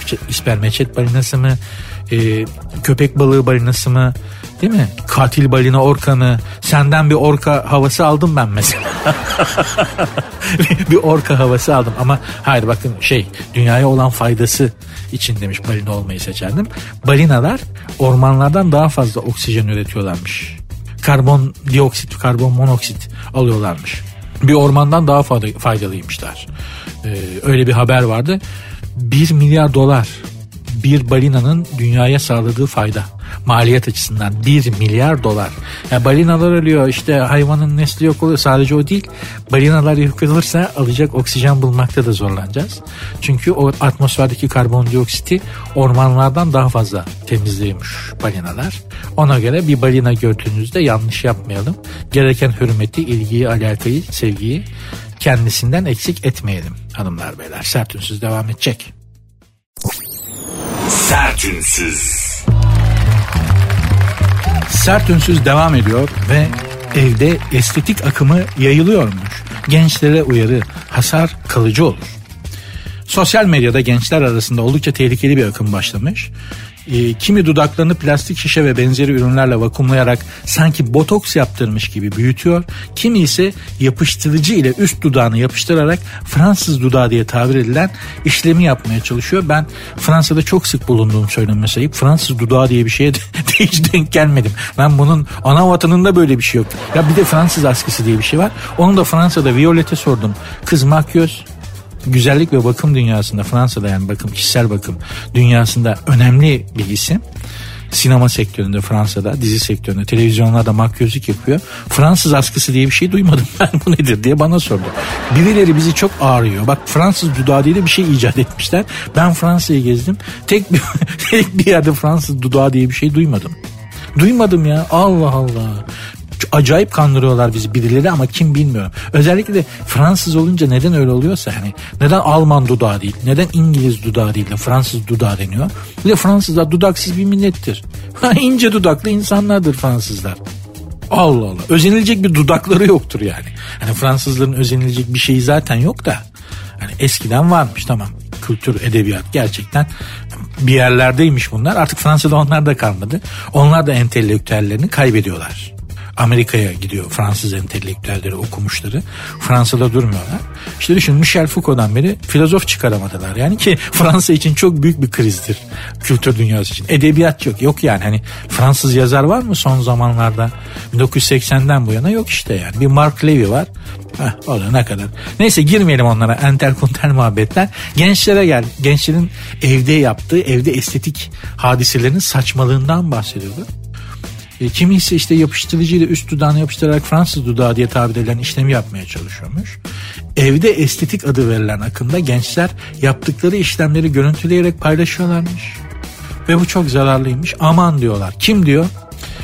balinası mı, e, köpek balığı balinası mı, değil mi? Katil balina orka mı? Senden bir orka havası aldım ben mesela. bir orka havası aldım ama hayır bakın şey dünyaya olan faydası için demiş balina olmayı seçerdim. Balinalar ormanlardan daha fazla oksijen üretiyorlarmış. Karbon dioksit, karbon monoksit alıyorlarmış. Bir ormandan daha faydalıymışlar. Ee, öyle bir haber vardı. 1 milyar dolar bir balinanın dünyaya sağladığı fayda maliyet açısından 1 milyar dolar. Yani balinalar ölüyor işte hayvanın nesli yok oluyor sadece o değil. Balinalar yok olursa alacak oksijen bulmakta da zorlanacağız. Çünkü o atmosferdeki karbondioksiti ormanlardan daha fazla temizliyormuş balinalar. Ona göre bir balina gördüğünüzde yanlış yapmayalım. Gereken hürmeti, ilgiyi, alakayı, sevgiyi kendisinden eksik etmeyelim hanımlar beyler. Sert devam edecek. Sertünsüz. Sert ünsüz devam ediyor ve evde estetik akımı yayılıyormuş. Gençlere uyarı, hasar kalıcı olur. Sosyal medyada gençler arasında oldukça tehlikeli bir akım başlamış e, kimi dudaklarını plastik şişe ve benzeri ürünlerle vakumlayarak sanki botoks yaptırmış gibi büyütüyor. Kimi ise yapıştırıcı ile üst dudağını yapıştırarak Fransız dudağı diye tabir edilen işlemi yapmaya çalışıyor. Ben Fransa'da çok sık bulunduğum söylenmesi ayıp. Fransız dudağı diye bir şeye de, hiç denk gelmedim. Ben bunun ana vatanında böyle bir şey yok. Ya bir de Fransız askısı diye bir şey var. Onu da Fransa'da Violet'e sordum. Kız makyöz güzellik ve bakım dünyasında Fransa'da yani bakım kişisel bakım dünyasında önemli bir isim. Sinema sektöründe Fransa'da dizi sektöründe televizyonlarda makyözlük yapıyor. Fransız askısı diye bir şey duymadım ben bu nedir diye bana sordu. Birileri bizi çok ağrıyor. Bak Fransız dudağı diye bir şey icat etmişler. Ben Fransa'yı gezdim. Tek bir, tek bir yerde Fransız dudağı diye bir şey duymadım. Duymadım ya Allah Allah acayip kandırıyorlar bizi birileri ama kim bilmiyorum. Özellikle de Fransız olunca neden öyle oluyorsa hani neden Alman dudağı değil, neden İngiliz dudağı değil de Fransız dudağı deniyor. Bir de Fransızlar dudaksız bir millettir. ince dudaklı insanlardır Fransızlar. Allah Allah. Özenilecek bir dudakları yoktur yani. Hani Fransızların özenilecek bir şeyi zaten yok da. Hani eskiden varmış tamam. Kültür, edebiyat gerçekten bir yerlerdeymiş bunlar. Artık Fransa'da onlar da kalmadı. Onlar da entelektüellerini kaybediyorlar. Amerika'ya gidiyor Fransız entelektüelleri okumuşları. Fransa'da durmuyorlar. İşte düşün Michel Foucault'dan beri filozof çıkaramadılar. Yani ki Fransa için çok büyük bir krizdir. Kültür dünyası için. Edebiyat yok. Yok yani hani Fransız yazar var mı son zamanlarda? 1980'den bu yana yok işte yani. Bir Mark Levy var. Heh, o da ne kadar. Neyse girmeyelim onlara entel kuntel muhabbetler. Gençlere gel. Gençlerin evde yaptığı evde estetik hadiselerin saçmalığından bahsediyordu. E, kimi ise işte yapıştırıcıyla üst dudağını yapıştırarak Fransız dudağı diye tabir edilen işlemi yapmaya çalışıyormuş. Evde estetik adı verilen akımda gençler yaptıkları işlemleri görüntüleyerek paylaşıyorlarmış. Ve bu çok zararlıymış. Aman diyorlar. Kim diyor?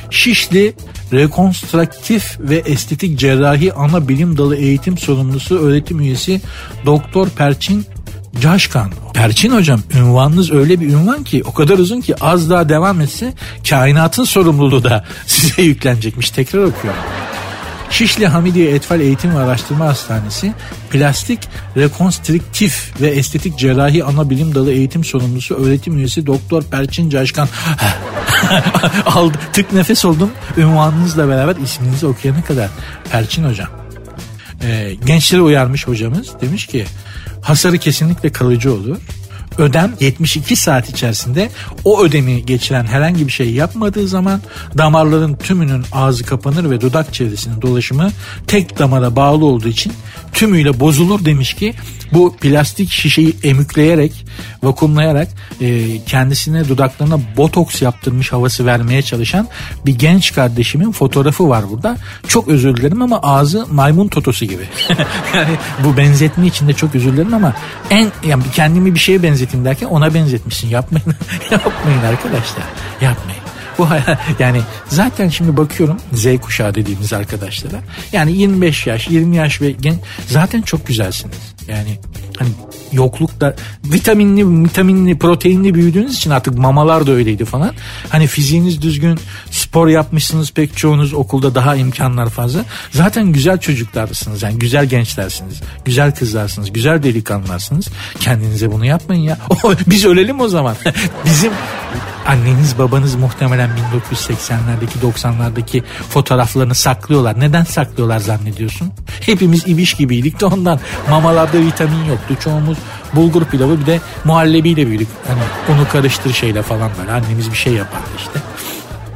Şişli Rekonstruktif ve Estetik Cerrahi Ana Bilim Dalı Eğitim Sorumlusu öğretim üyesi Doktor Perçin Caşkan. Perçin hocam ünvanınız öyle bir ünvan ki o kadar uzun ki az daha devam etse kainatın sorumluluğu da size yüklenecekmiş. Tekrar okuyorum. Şişli Hamidiye Etfal Eğitim ve Araştırma Hastanesi Plastik Rekonstriktif ve Estetik Cerrahi Ana Bilim Dalı Eğitim Sorumlusu Öğretim Üyesi Doktor Perçin Caşkan aldı tık nefes oldum ünvanınızla beraber isminizi okuyana kadar Perçin hocam e, gençleri uyarmış hocamız demiş ki hasarı kesinlikle kalıcı olur. Ödem 72 saat içerisinde o ödemi geçiren herhangi bir şey yapmadığı zaman damarların tümünün ağzı kapanır ve dudak çevresinin dolaşımı tek damara bağlı olduğu için tümüyle bozulur demiş ki bu plastik şişeyi emükleyerek vakumlayarak e, kendisine dudaklarına botoks yaptırmış havası vermeye çalışan bir genç kardeşimin fotoğrafı var burada. Çok özür dilerim ama ağzı maymun totosu gibi. yani bu benzetme içinde çok özür dilerim ama en yani kendimi bir şeye benzeteyim derken ona benzetmişsin. Yapmayın. yapmayın arkadaşlar. Yapmayın. Bu yani zaten şimdi bakıyorum Z kuşağı dediğimiz arkadaşlara. Yani 25 yaş, 20 yaş ve gen zaten çok güzelsiniz. Yani Hani yoklukta vitaminli, vitaminli, proteinli büyüdüğünüz için artık mamalar da öyleydi falan. Hani fiziğiniz düzgün, spor yapmışsınız pek çoğunuz okulda daha imkanlar fazla. Zaten güzel çocuklarsınız yani güzel gençlersiniz, güzel kızlarsınız, güzel delikanlılarsınız. Kendinize bunu yapmayın ya. Biz ölelim o zaman. Bizim anneniz babanız muhtemelen 1980'lerdeki 90'lardaki fotoğraflarını saklıyorlar. Neden saklıyorlar zannediyorsun? Hepimiz ibiş gibiydik de ondan. Mamalarda vitamin yoktu. Çoğumuz bulgur pilavı bir de muhallebiyle büyüdük. Hani onu karıştır şeyle falan böyle. Annemiz bir şey yapardı işte.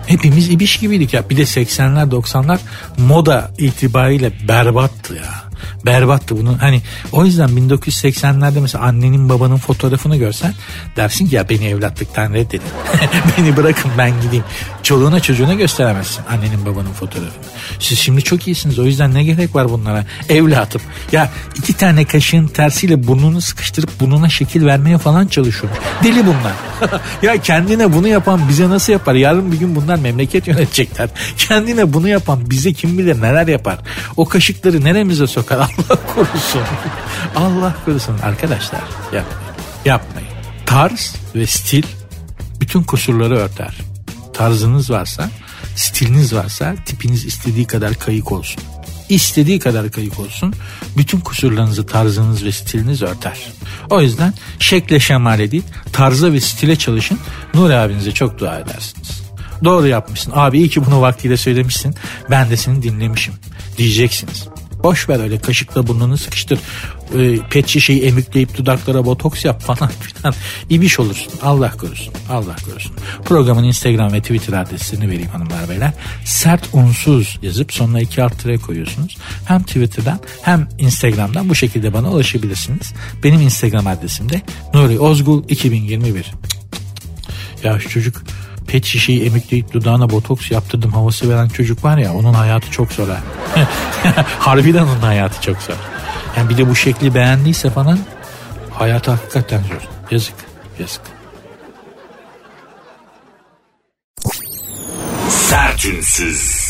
Hepimiz ibiş gibiydik ya. Bir de 80'ler 90'lar moda itibariyle berbattı ya berbattı bunun. Hani o yüzden 1980'lerde mesela annenin babanın fotoğrafını görsen dersin ki ya beni evlatlıktan reddedin. beni bırakın ben gideyim. Çoluğuna çocuğuna gösteremezsin annenin babanın fotoğrafını. Siz şimdi çok iyisiniz o yüzden ne gerek var bunlara? Evlatım. Ya iki tane kaşığın tersiyle burnunu sıkıştırıp burnuna şekil vermeye falan çalışıyor. Deli bunlar. ya kendine bunu yapan bize nasıl yapar? Yarın bir gün bunlar memleket yönetecekler. Kendine bunu yapan bize kim bilir neler yapar? O kaşıkları neremize sokar? Allah korusun. Allah korusun arkadaşlar. Yapmayın. Yapmayın. Tarz ve stil bütün kusurları örter. Tarzınız varsa, stiliniz varsa tipiniz istediği kadar kayık olsun. İstediği kadar kayık olsun. Bütün kusurlarınızı tarzınız ve stiliniz örter. O yüzden şekle şemale değil tarza ve stile çalışın. Nur abinize çok dua edersiniz. Doğru yapmışsın. Abi iyi ki bunu vaktiyle söylemişsin. Ben de seni dinlemişim diyeceksiniz. Boş ver öyle kaşıkla burnunu sıkıştır. E, pet şişeyi emükleyip dudaklara botoks yap falan filan. İbiş olursun. Allah korusun. Allah korusun. Programın Instagram ve Twitter adresini vereyim hanımlar beyler. Sert unsuz yazıp sonuna iki alt tire koyuyorsunuz. Hem Twitter'dan hem Instagram'dan bu şekilde bana ulaşabilirsiniz. Benim Instagram adresim de Nuri Ozgul 2021. Ya şu çocuk pet şişeyi emikleyip dudağına botoks yaptırdım havası veren çocuk var ya onun hayatı çok zor ha. Harbiden onun hayatı çok zor. Yani bir de bu şekli beğendiyse falan hayatı hakikaten zor. Yazık, yazık. Sertünsüz.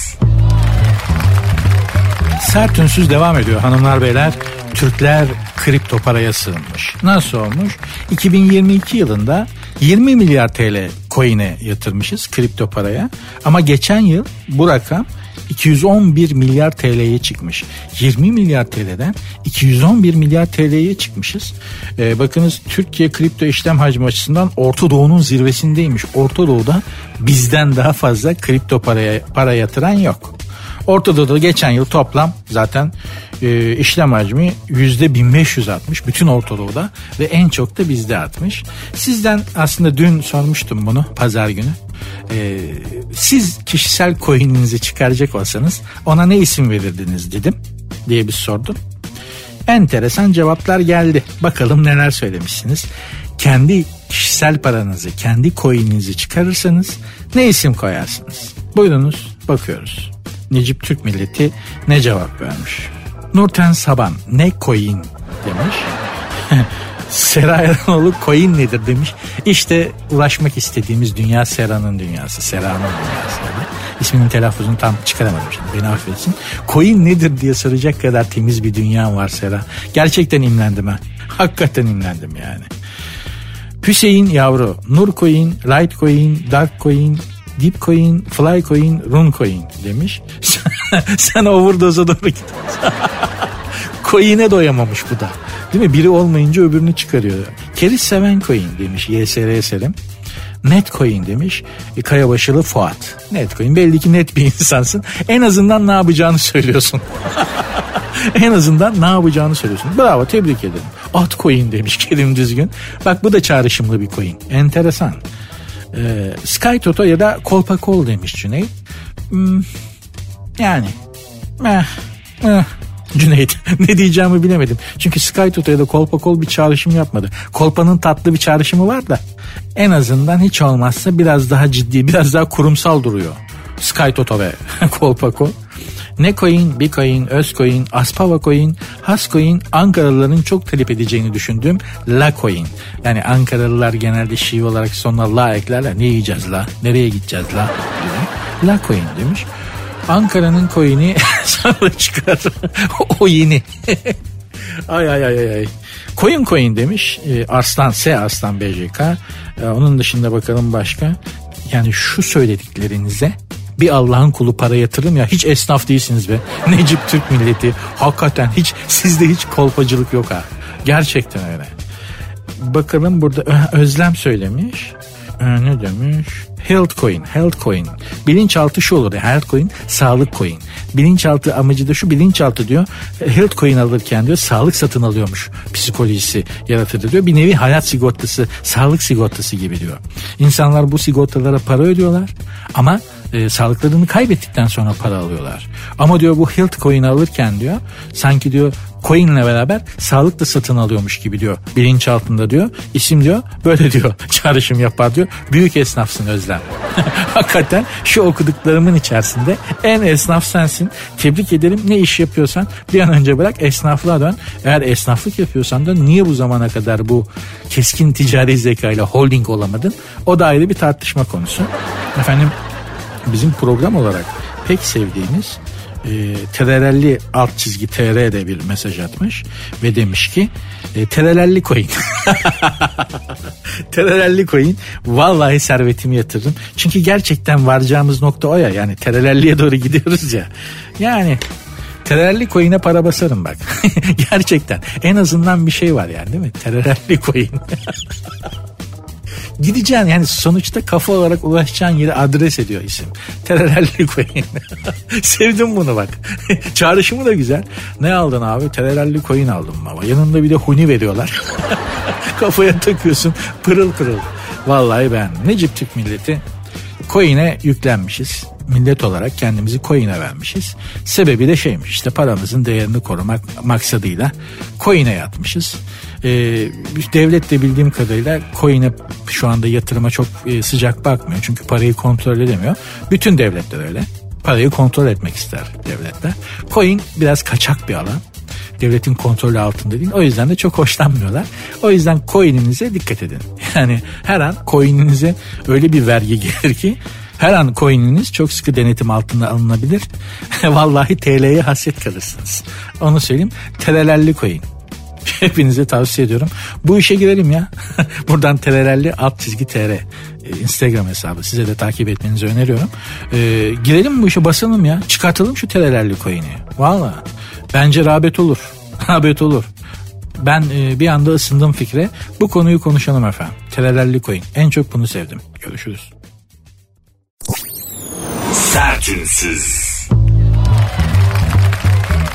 Sert ünsüz devam ediyor hanımlar beyler. Türkler kripto paraya sığınmış. Nasıl olmuş? 2022 yılında 20 milyar TL coin'e yatırmışız kripto paraya. Ama geçen yıl bu rakam 211 milyar TL'ye çıkmış. 20 milyar TL'den 211 milyar TL'ye çıkmışız. Ee, bakınız Türkiye kripto işlem hacmi açısından Orta Doğu'nun zirvesindeymiş. Orta Doğu'da bizden daha fazla kripto paraya para yatıran yok. Orta Doğu'da geçen yıl toplam zaten e, işlem hacmi yüzde 1500 artmış bütün Orta Doğu'da ve en çok da bizde artmış. Sizden aslında dün sormuştum bunu pazar günü. E, siz kişisel coin'inizi çıkaracak olsanız ona ne isim verirdiniz dedim diye bir sordum. Enteresan cevaplar geldi. Bakalım neler söylemişsiniz. Kendi kişisel paranızı, kendi coin'inizi çıkarırsanız ne isim koyarsınız? Buyurunuz bakıyoruz. Necip Türk milleti ne cevap vermiş? Nurten Saban ne coin demiş. Sera Eranoğlu coin nedir demiş. İşte ulaşmak istediğimiz dünya Sera'nın dünyası. Sera'nın dünyası. İsminin telaffuzunu tam çıkaramadım şimdi beni affetsin. Coin nedir diye soracak kadar temiz bir dünya var Sera. Gerçekten imlendim ha. Hakikaten imlendim yani. Hüseyin yavru, Nur Coin, Light Coin, Dark Coin, Deep Coin, Fly Coin, Run Coin demiş. Sen overdose'a doğru git. Coin'e doyamamış bu da. Değil mi? Biri olmayınca öbürünü çıkarıyor. Keriz seven coin demiş YSR Selim. Netcoin demiş. E, Kayabaşılı Fuat. Netcoin belli ki net bir insansın. En azından ne yapacağını söylüyorsun. en azından ne yapacağını söylüyorsun. Bravo tebrik ederim. Altcoin demiş Kerim Düzgün. Bak bu da çağrışımlı bir coin. Enteresan. Ee, Sky Toto ya da Kolpa Kol demiş Cüneyt. Hmm, yani. Eh, eh. Cüneyt. ne diyeceğimi bilemedim. Çünkü Sky Toto ya da Kolpa Kol bir çağrışım yapmadı. Kolpa'nın tatlı bir çağrışımı var da en azından hiç olmazsa biraz daha ciddi, biraz daha kurumsal duruyor. Sky Toto ve Kolpa Kol. Ne coin, Bitcoin, Özcoin, Aspava coin, Hascoin Ankaralıların çok talep edeceğini düşündüğüm La coin. Yani Ankaralılar genelde şive olarak sonuna la eklerler. Ne yiyeceğiz la? Nereye gideceğiz la? La coin demiş. Ankara'nın coin'i sonra çıkar. o yeni. ay ay ay ay. Coin coin demiş. E, Arslan S Arslan BJK. E, onun dışında bakalım başka. Yani şu söylediklerinize bir Allah'ın kulu para yatırın ya hiç esnaf değilsiniz be. Necip Türk milleti. Hakikaten hiç sizde hiç kolpacılık yok ha. Gerçekten öyle. Bakalım burada Özlem söylemiş. Ee, ne demiş? Health coin, health coin. Bilinçaltı şu olur. Health coin, sağlık coin. Bilinçaltı amacı da şu bilinçaltı diyor. Health coin alırken diyor sağlık satın alıyormuş psikolojisi yaratır diyor. Bir nevi hayat sigortası, sağlık sigortası gibi diyor. İnsanlar bu sigortalara para ödüyorlar ama e, sağlıklarını kaybettikten sonra para alıyorlar. Ama diyor bu health coin alırken diyor sanki diyor coinle beraber sağlık da satın alıyormuş gibi diyor. Bilinç altında diyor. İsim diyor böyle diyor çağrışım yapar diyor. Büyük esnafsın Özlem. Hakikaten şu okuduklarımın içerisinde en esnaf sensin. Tebrik ederim ne iş yapıyorsan bir an önce bırak esnaflığa dön. Eğer esnaflık yapıyorsan da niye bu zamana kadar bu keskin ticari zekayla holding olamadın? O da ayrı bir tartışma konusu. Efendim bizim program olarak pek sevdiğimiz e, tererelli alt çizgi TR bir mesaj atmış ve demiş ki e, tererelli coin tererelli coin vallahi servetimi yatırırım çünkü gerçekten varacağımız nokta o ya yani tererelliye doğru gidiyoruz ya yani Tererelli coin'e para basarım bak. Gerçekten. En azından bir şey var yani değil mi? Tererelli coin. Gideceksin yani sonuçta kafa olarak ulaşacağın yeri adres ediyor isim. Tererelli coin. Sevdim bunu bak. Çağrışımı da güzel. Ne aldın abi? Tererelli coin aldım baba. Yanında bir de huni veriyorlar. Kafaya takıyorsun pırıl pırıl. Vallahi ben Necip Türk milleti coin'e yüklenmişiz millet olarak kendimizi coin'e vermişiz. Sebebi de şeymiş işte paramızın değerini korumak maksadıyla coin'e yatmışız. Ee, devlet de bildiğim kadarıyla coin'e şu anda yatırıma çok e, sıcak bakmıyor. Çünkü parayı kontrol edemiyor. Bütün devletler öyle. Parayı kontrol etmek ister devletler. Coin biraz kaçak bir alan devletin kontrolü altında değil. O yüzden de çok hoşlanmıyorlar. O yüzden coin'inize dikkat edin. Yani her an coin'inize öyle bir vergi gelir ki her an coin'iniz çok sıkı denetim altında alınabilir. Vallahi TL'ye hasret kalırsınız. Onu söyleyeyim. Terelelli coin. Hepinize tavsiye ediyorum. Bu işe girelim ya. Buradan terelelli alt çizgi tr. Ee, Instagram hesabı. Size de takip etmenizi öneriyorum. Ee, girelim bu işe basalım ya. Çıkartalım şu terelelli coin'i. Valla. Bence rağbet olur. rağbet olur. Ben e, bir anda ısındım fikre. Bu konuyu konuşalım efendim. Terelelli coin. En çok bunu sevdim. Görüşürüz. Sertünsüz.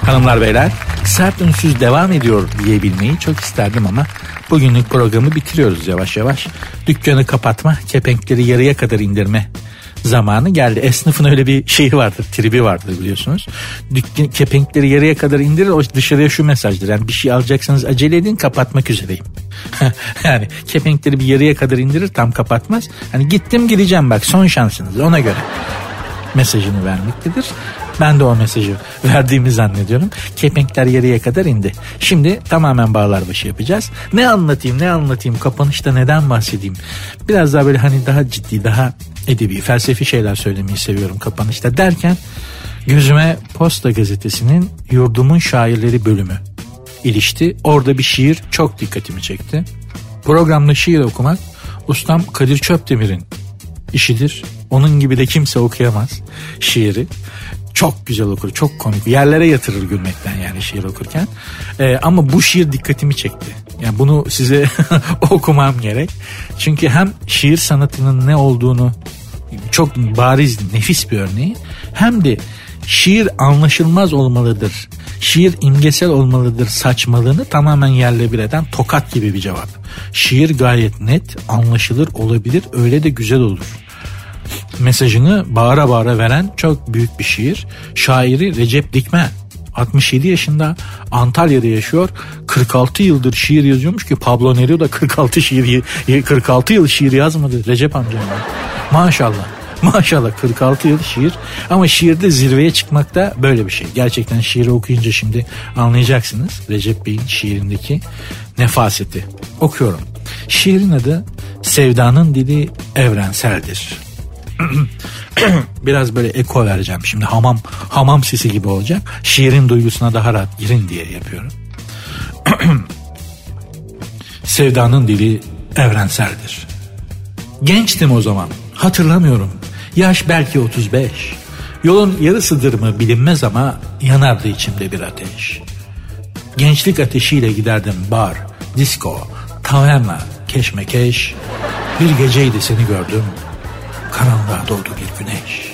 Hanımlar beyler sert ünsüz devam ediyor diyebilmeyi çok isterdim ama bugünlük programı bitiriyoruz yavaş yavaş. Dükkanı kapatma, kepenkleri yarıya kadar indirme zamanı geldi. Esnafın öyle bir şeyi vardır, tribi vardır biliyorsunuz. Dükkan, kepenkleri yarıya kadar indirir, o dışarıya şu mesajdır. Yani bir şey alacaksanız acele edin, kapatmak üzereyim. yani kepenkleri bir yarıya kadar indirir, tam kapatmaz. Hani gittim gideceğim bak son şansınız ona göre mesajını vermektedir. Ben de o mesajı verdiğimi zannediyorum. Kepenkler yarıya kadar indi. Şimdi tamamen bağlar başı yapacağız. Ne anlatayım ne anlatayım kapanışta neden bahsedeyim. Biraz daha böyle hani daha ciddi daha edebi felsefi şeyler söylemeyi seviyorum kapanışta derken gözüme Posta Gazetesi'nin Yurdumun Şairleri bölümü ilişti. Orada bir şiir çok dikkatimi çekti. Programda şiir okumak ustam Kadir Çöpdemir'in işidir. Onun gibi de kimse okuyamaz şiiri. Çok güzel okur, çok komik. Yerlere yatırır gülmekten yani şiir okurken. Ee, ama bu şiir dikkatimi çekti. Yani bunu size okumam gerek. Çünkü hem şiir sanatının ne olduğunu çok bariz, nefis bir örneği. Hem de şiir anlaşılmaz olmalıdır. Şiir imgesel olmalıdır saçmalığını tamamen yerle bir eden tokat gibi bir cevap. Şiir gayet net, anlaşılır olabilir, öyle de güzel olur mesajını bağıra bağıra veren çok büyük bir şiir. Şairi Recep Dikmen. 67 yaşında Antalya'da yaşıyor. 46 yıldır şiir yazıyormuş ki Pablo Neruda 46 şiir 46 yıl şiir yazmadı Recep amcam. Maşallah. Maşallah 46 yıl şiir ama şiirde zirveye çıkmak da böyle bir şey. Gerçekten şiiri okuyunca şimdi anlayacaksınız Recep Bey'in şiirindeki nefaseti. Okuyorum. Şiirin adı Sevdanın Dili Evrenseldir. Biraz böyle eko vereceğim şimdi hamam hamam sesi gibi olacak. Şiirin duygusuna daha rahat girin diye yapıyorum. Sevdanın dili evrenseldir. Gençtim o zaman. Hatırlamıyorum. Yaş belki 35. Yolun yarısıdır mı bilinmez ama yanardı içimde bir ateş. Gençlik ateşiyle giderdim bar, disco, taverna, keşmekeş. Bir geceydi seni gördüm. Karanlığa doğdu bir güneş.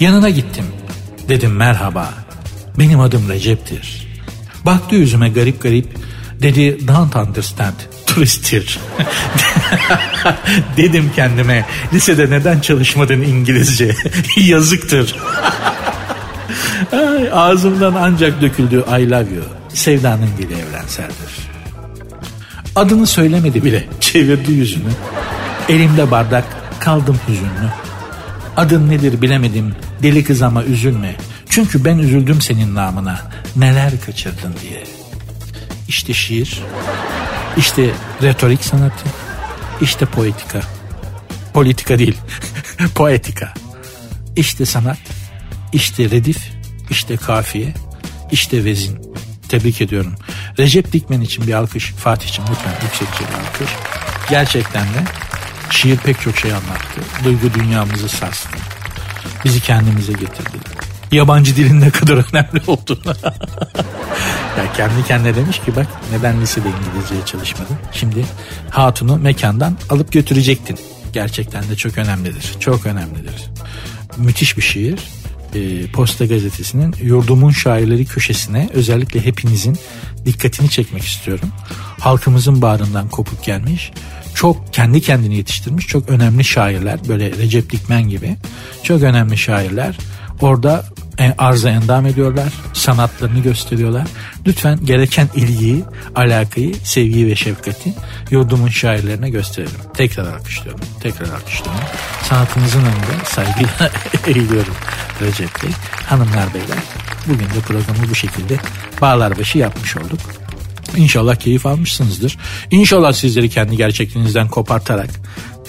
Yanına gittim. Dedim merhaba. Benim adım Recep'tir. Baktı yüzüme garip garip. Dedi don't understand. Turisttir. Dedim kendime lisede neden çalışmadın İngilizce? Yazıktır. Ay, ağzımdan ancak döküldü I love you. Sevdanın dili evrenseldir. Adını söylemedi bile. Çevirdi yüzünü. Elimde bardak kaldım hüzünlü. Adın nedir bilemedim. Deli kız ama üzülme. Çünkü ben üzüldüm senin namına. Neler kaçırdın diye. İşte şiir. İşte retorik sanatı. İşte poetika. Politika değil. poetika. İşte sanat. İşte redif. İşte kafiye. İşte vezin. Tebrik ediyorum. Recep Dikmen için bir alkış. Fatih'cim lütfen yüksekçe bir alkış. Gerçekten de şiir pek çok şey anlattı. Duygu dünyamızı sarstı. Bizi kendimize getirdi. Yabancı dilin ne kadar önemli olduğunu. Ya kendi kendine demiş ki bak neden lisede İngilizceye çalışmadın? Şimdi hatunu mekandan alıp götürecektin. Gerçekten de çok önemlidir. Çok önemlidir. Müthiş bir şiir e, Posta Gazetesi'nin Yurdumun Şairleri köşesine özellikle hepinizin dikkatini çekmek istiyorum. Halkımızın bağrından kopuk gelmiş, çok kendi kendini yetiştirmiş çok önemli şairler böyle Recep Dikmen gibi çok önemli şairler orada arza endam ediyorlar. Sanatlarını gösteriyorlar. Lütfen gereken ilgiyi, alakayı, sevgiyi ve şefkati yurdumun şairlerine gösterelim. Tekrar alkışlıyorum. Tekrar alkışlıyorum. Sanatımızın önünde saygıyla eğiliyorum Recep Bey. Hanımlar beyler bugün de programı bu şekilde bağlarbaşı yapmış olduk. İnşallah keyif almışsınızdır. İnşallah sizleri kendi gerçekliğinizden kopartarak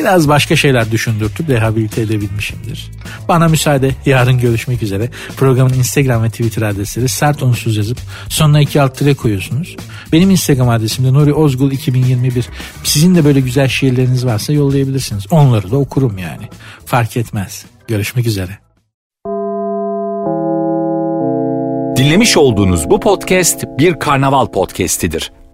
biraz başka şeyler düşündürtüp rehabilite edebilmişimdir. Bana müsaade yarın görüşmek üzere. Programın Instagram ve Twitter adresleri sert unsuz yazıp sonuna iki alt tire koyuyorsunuz. Benim Instagram adresim de Nuri Ozgul 2021. Sizin de böyle güzel şiirleriniz varsa yollayabilirsiniz. Onları da okurum yani. Fark etmez. Görüşmek üzere. Dinlemiş olduğunuz bu podcast bir karnaval podcastidir.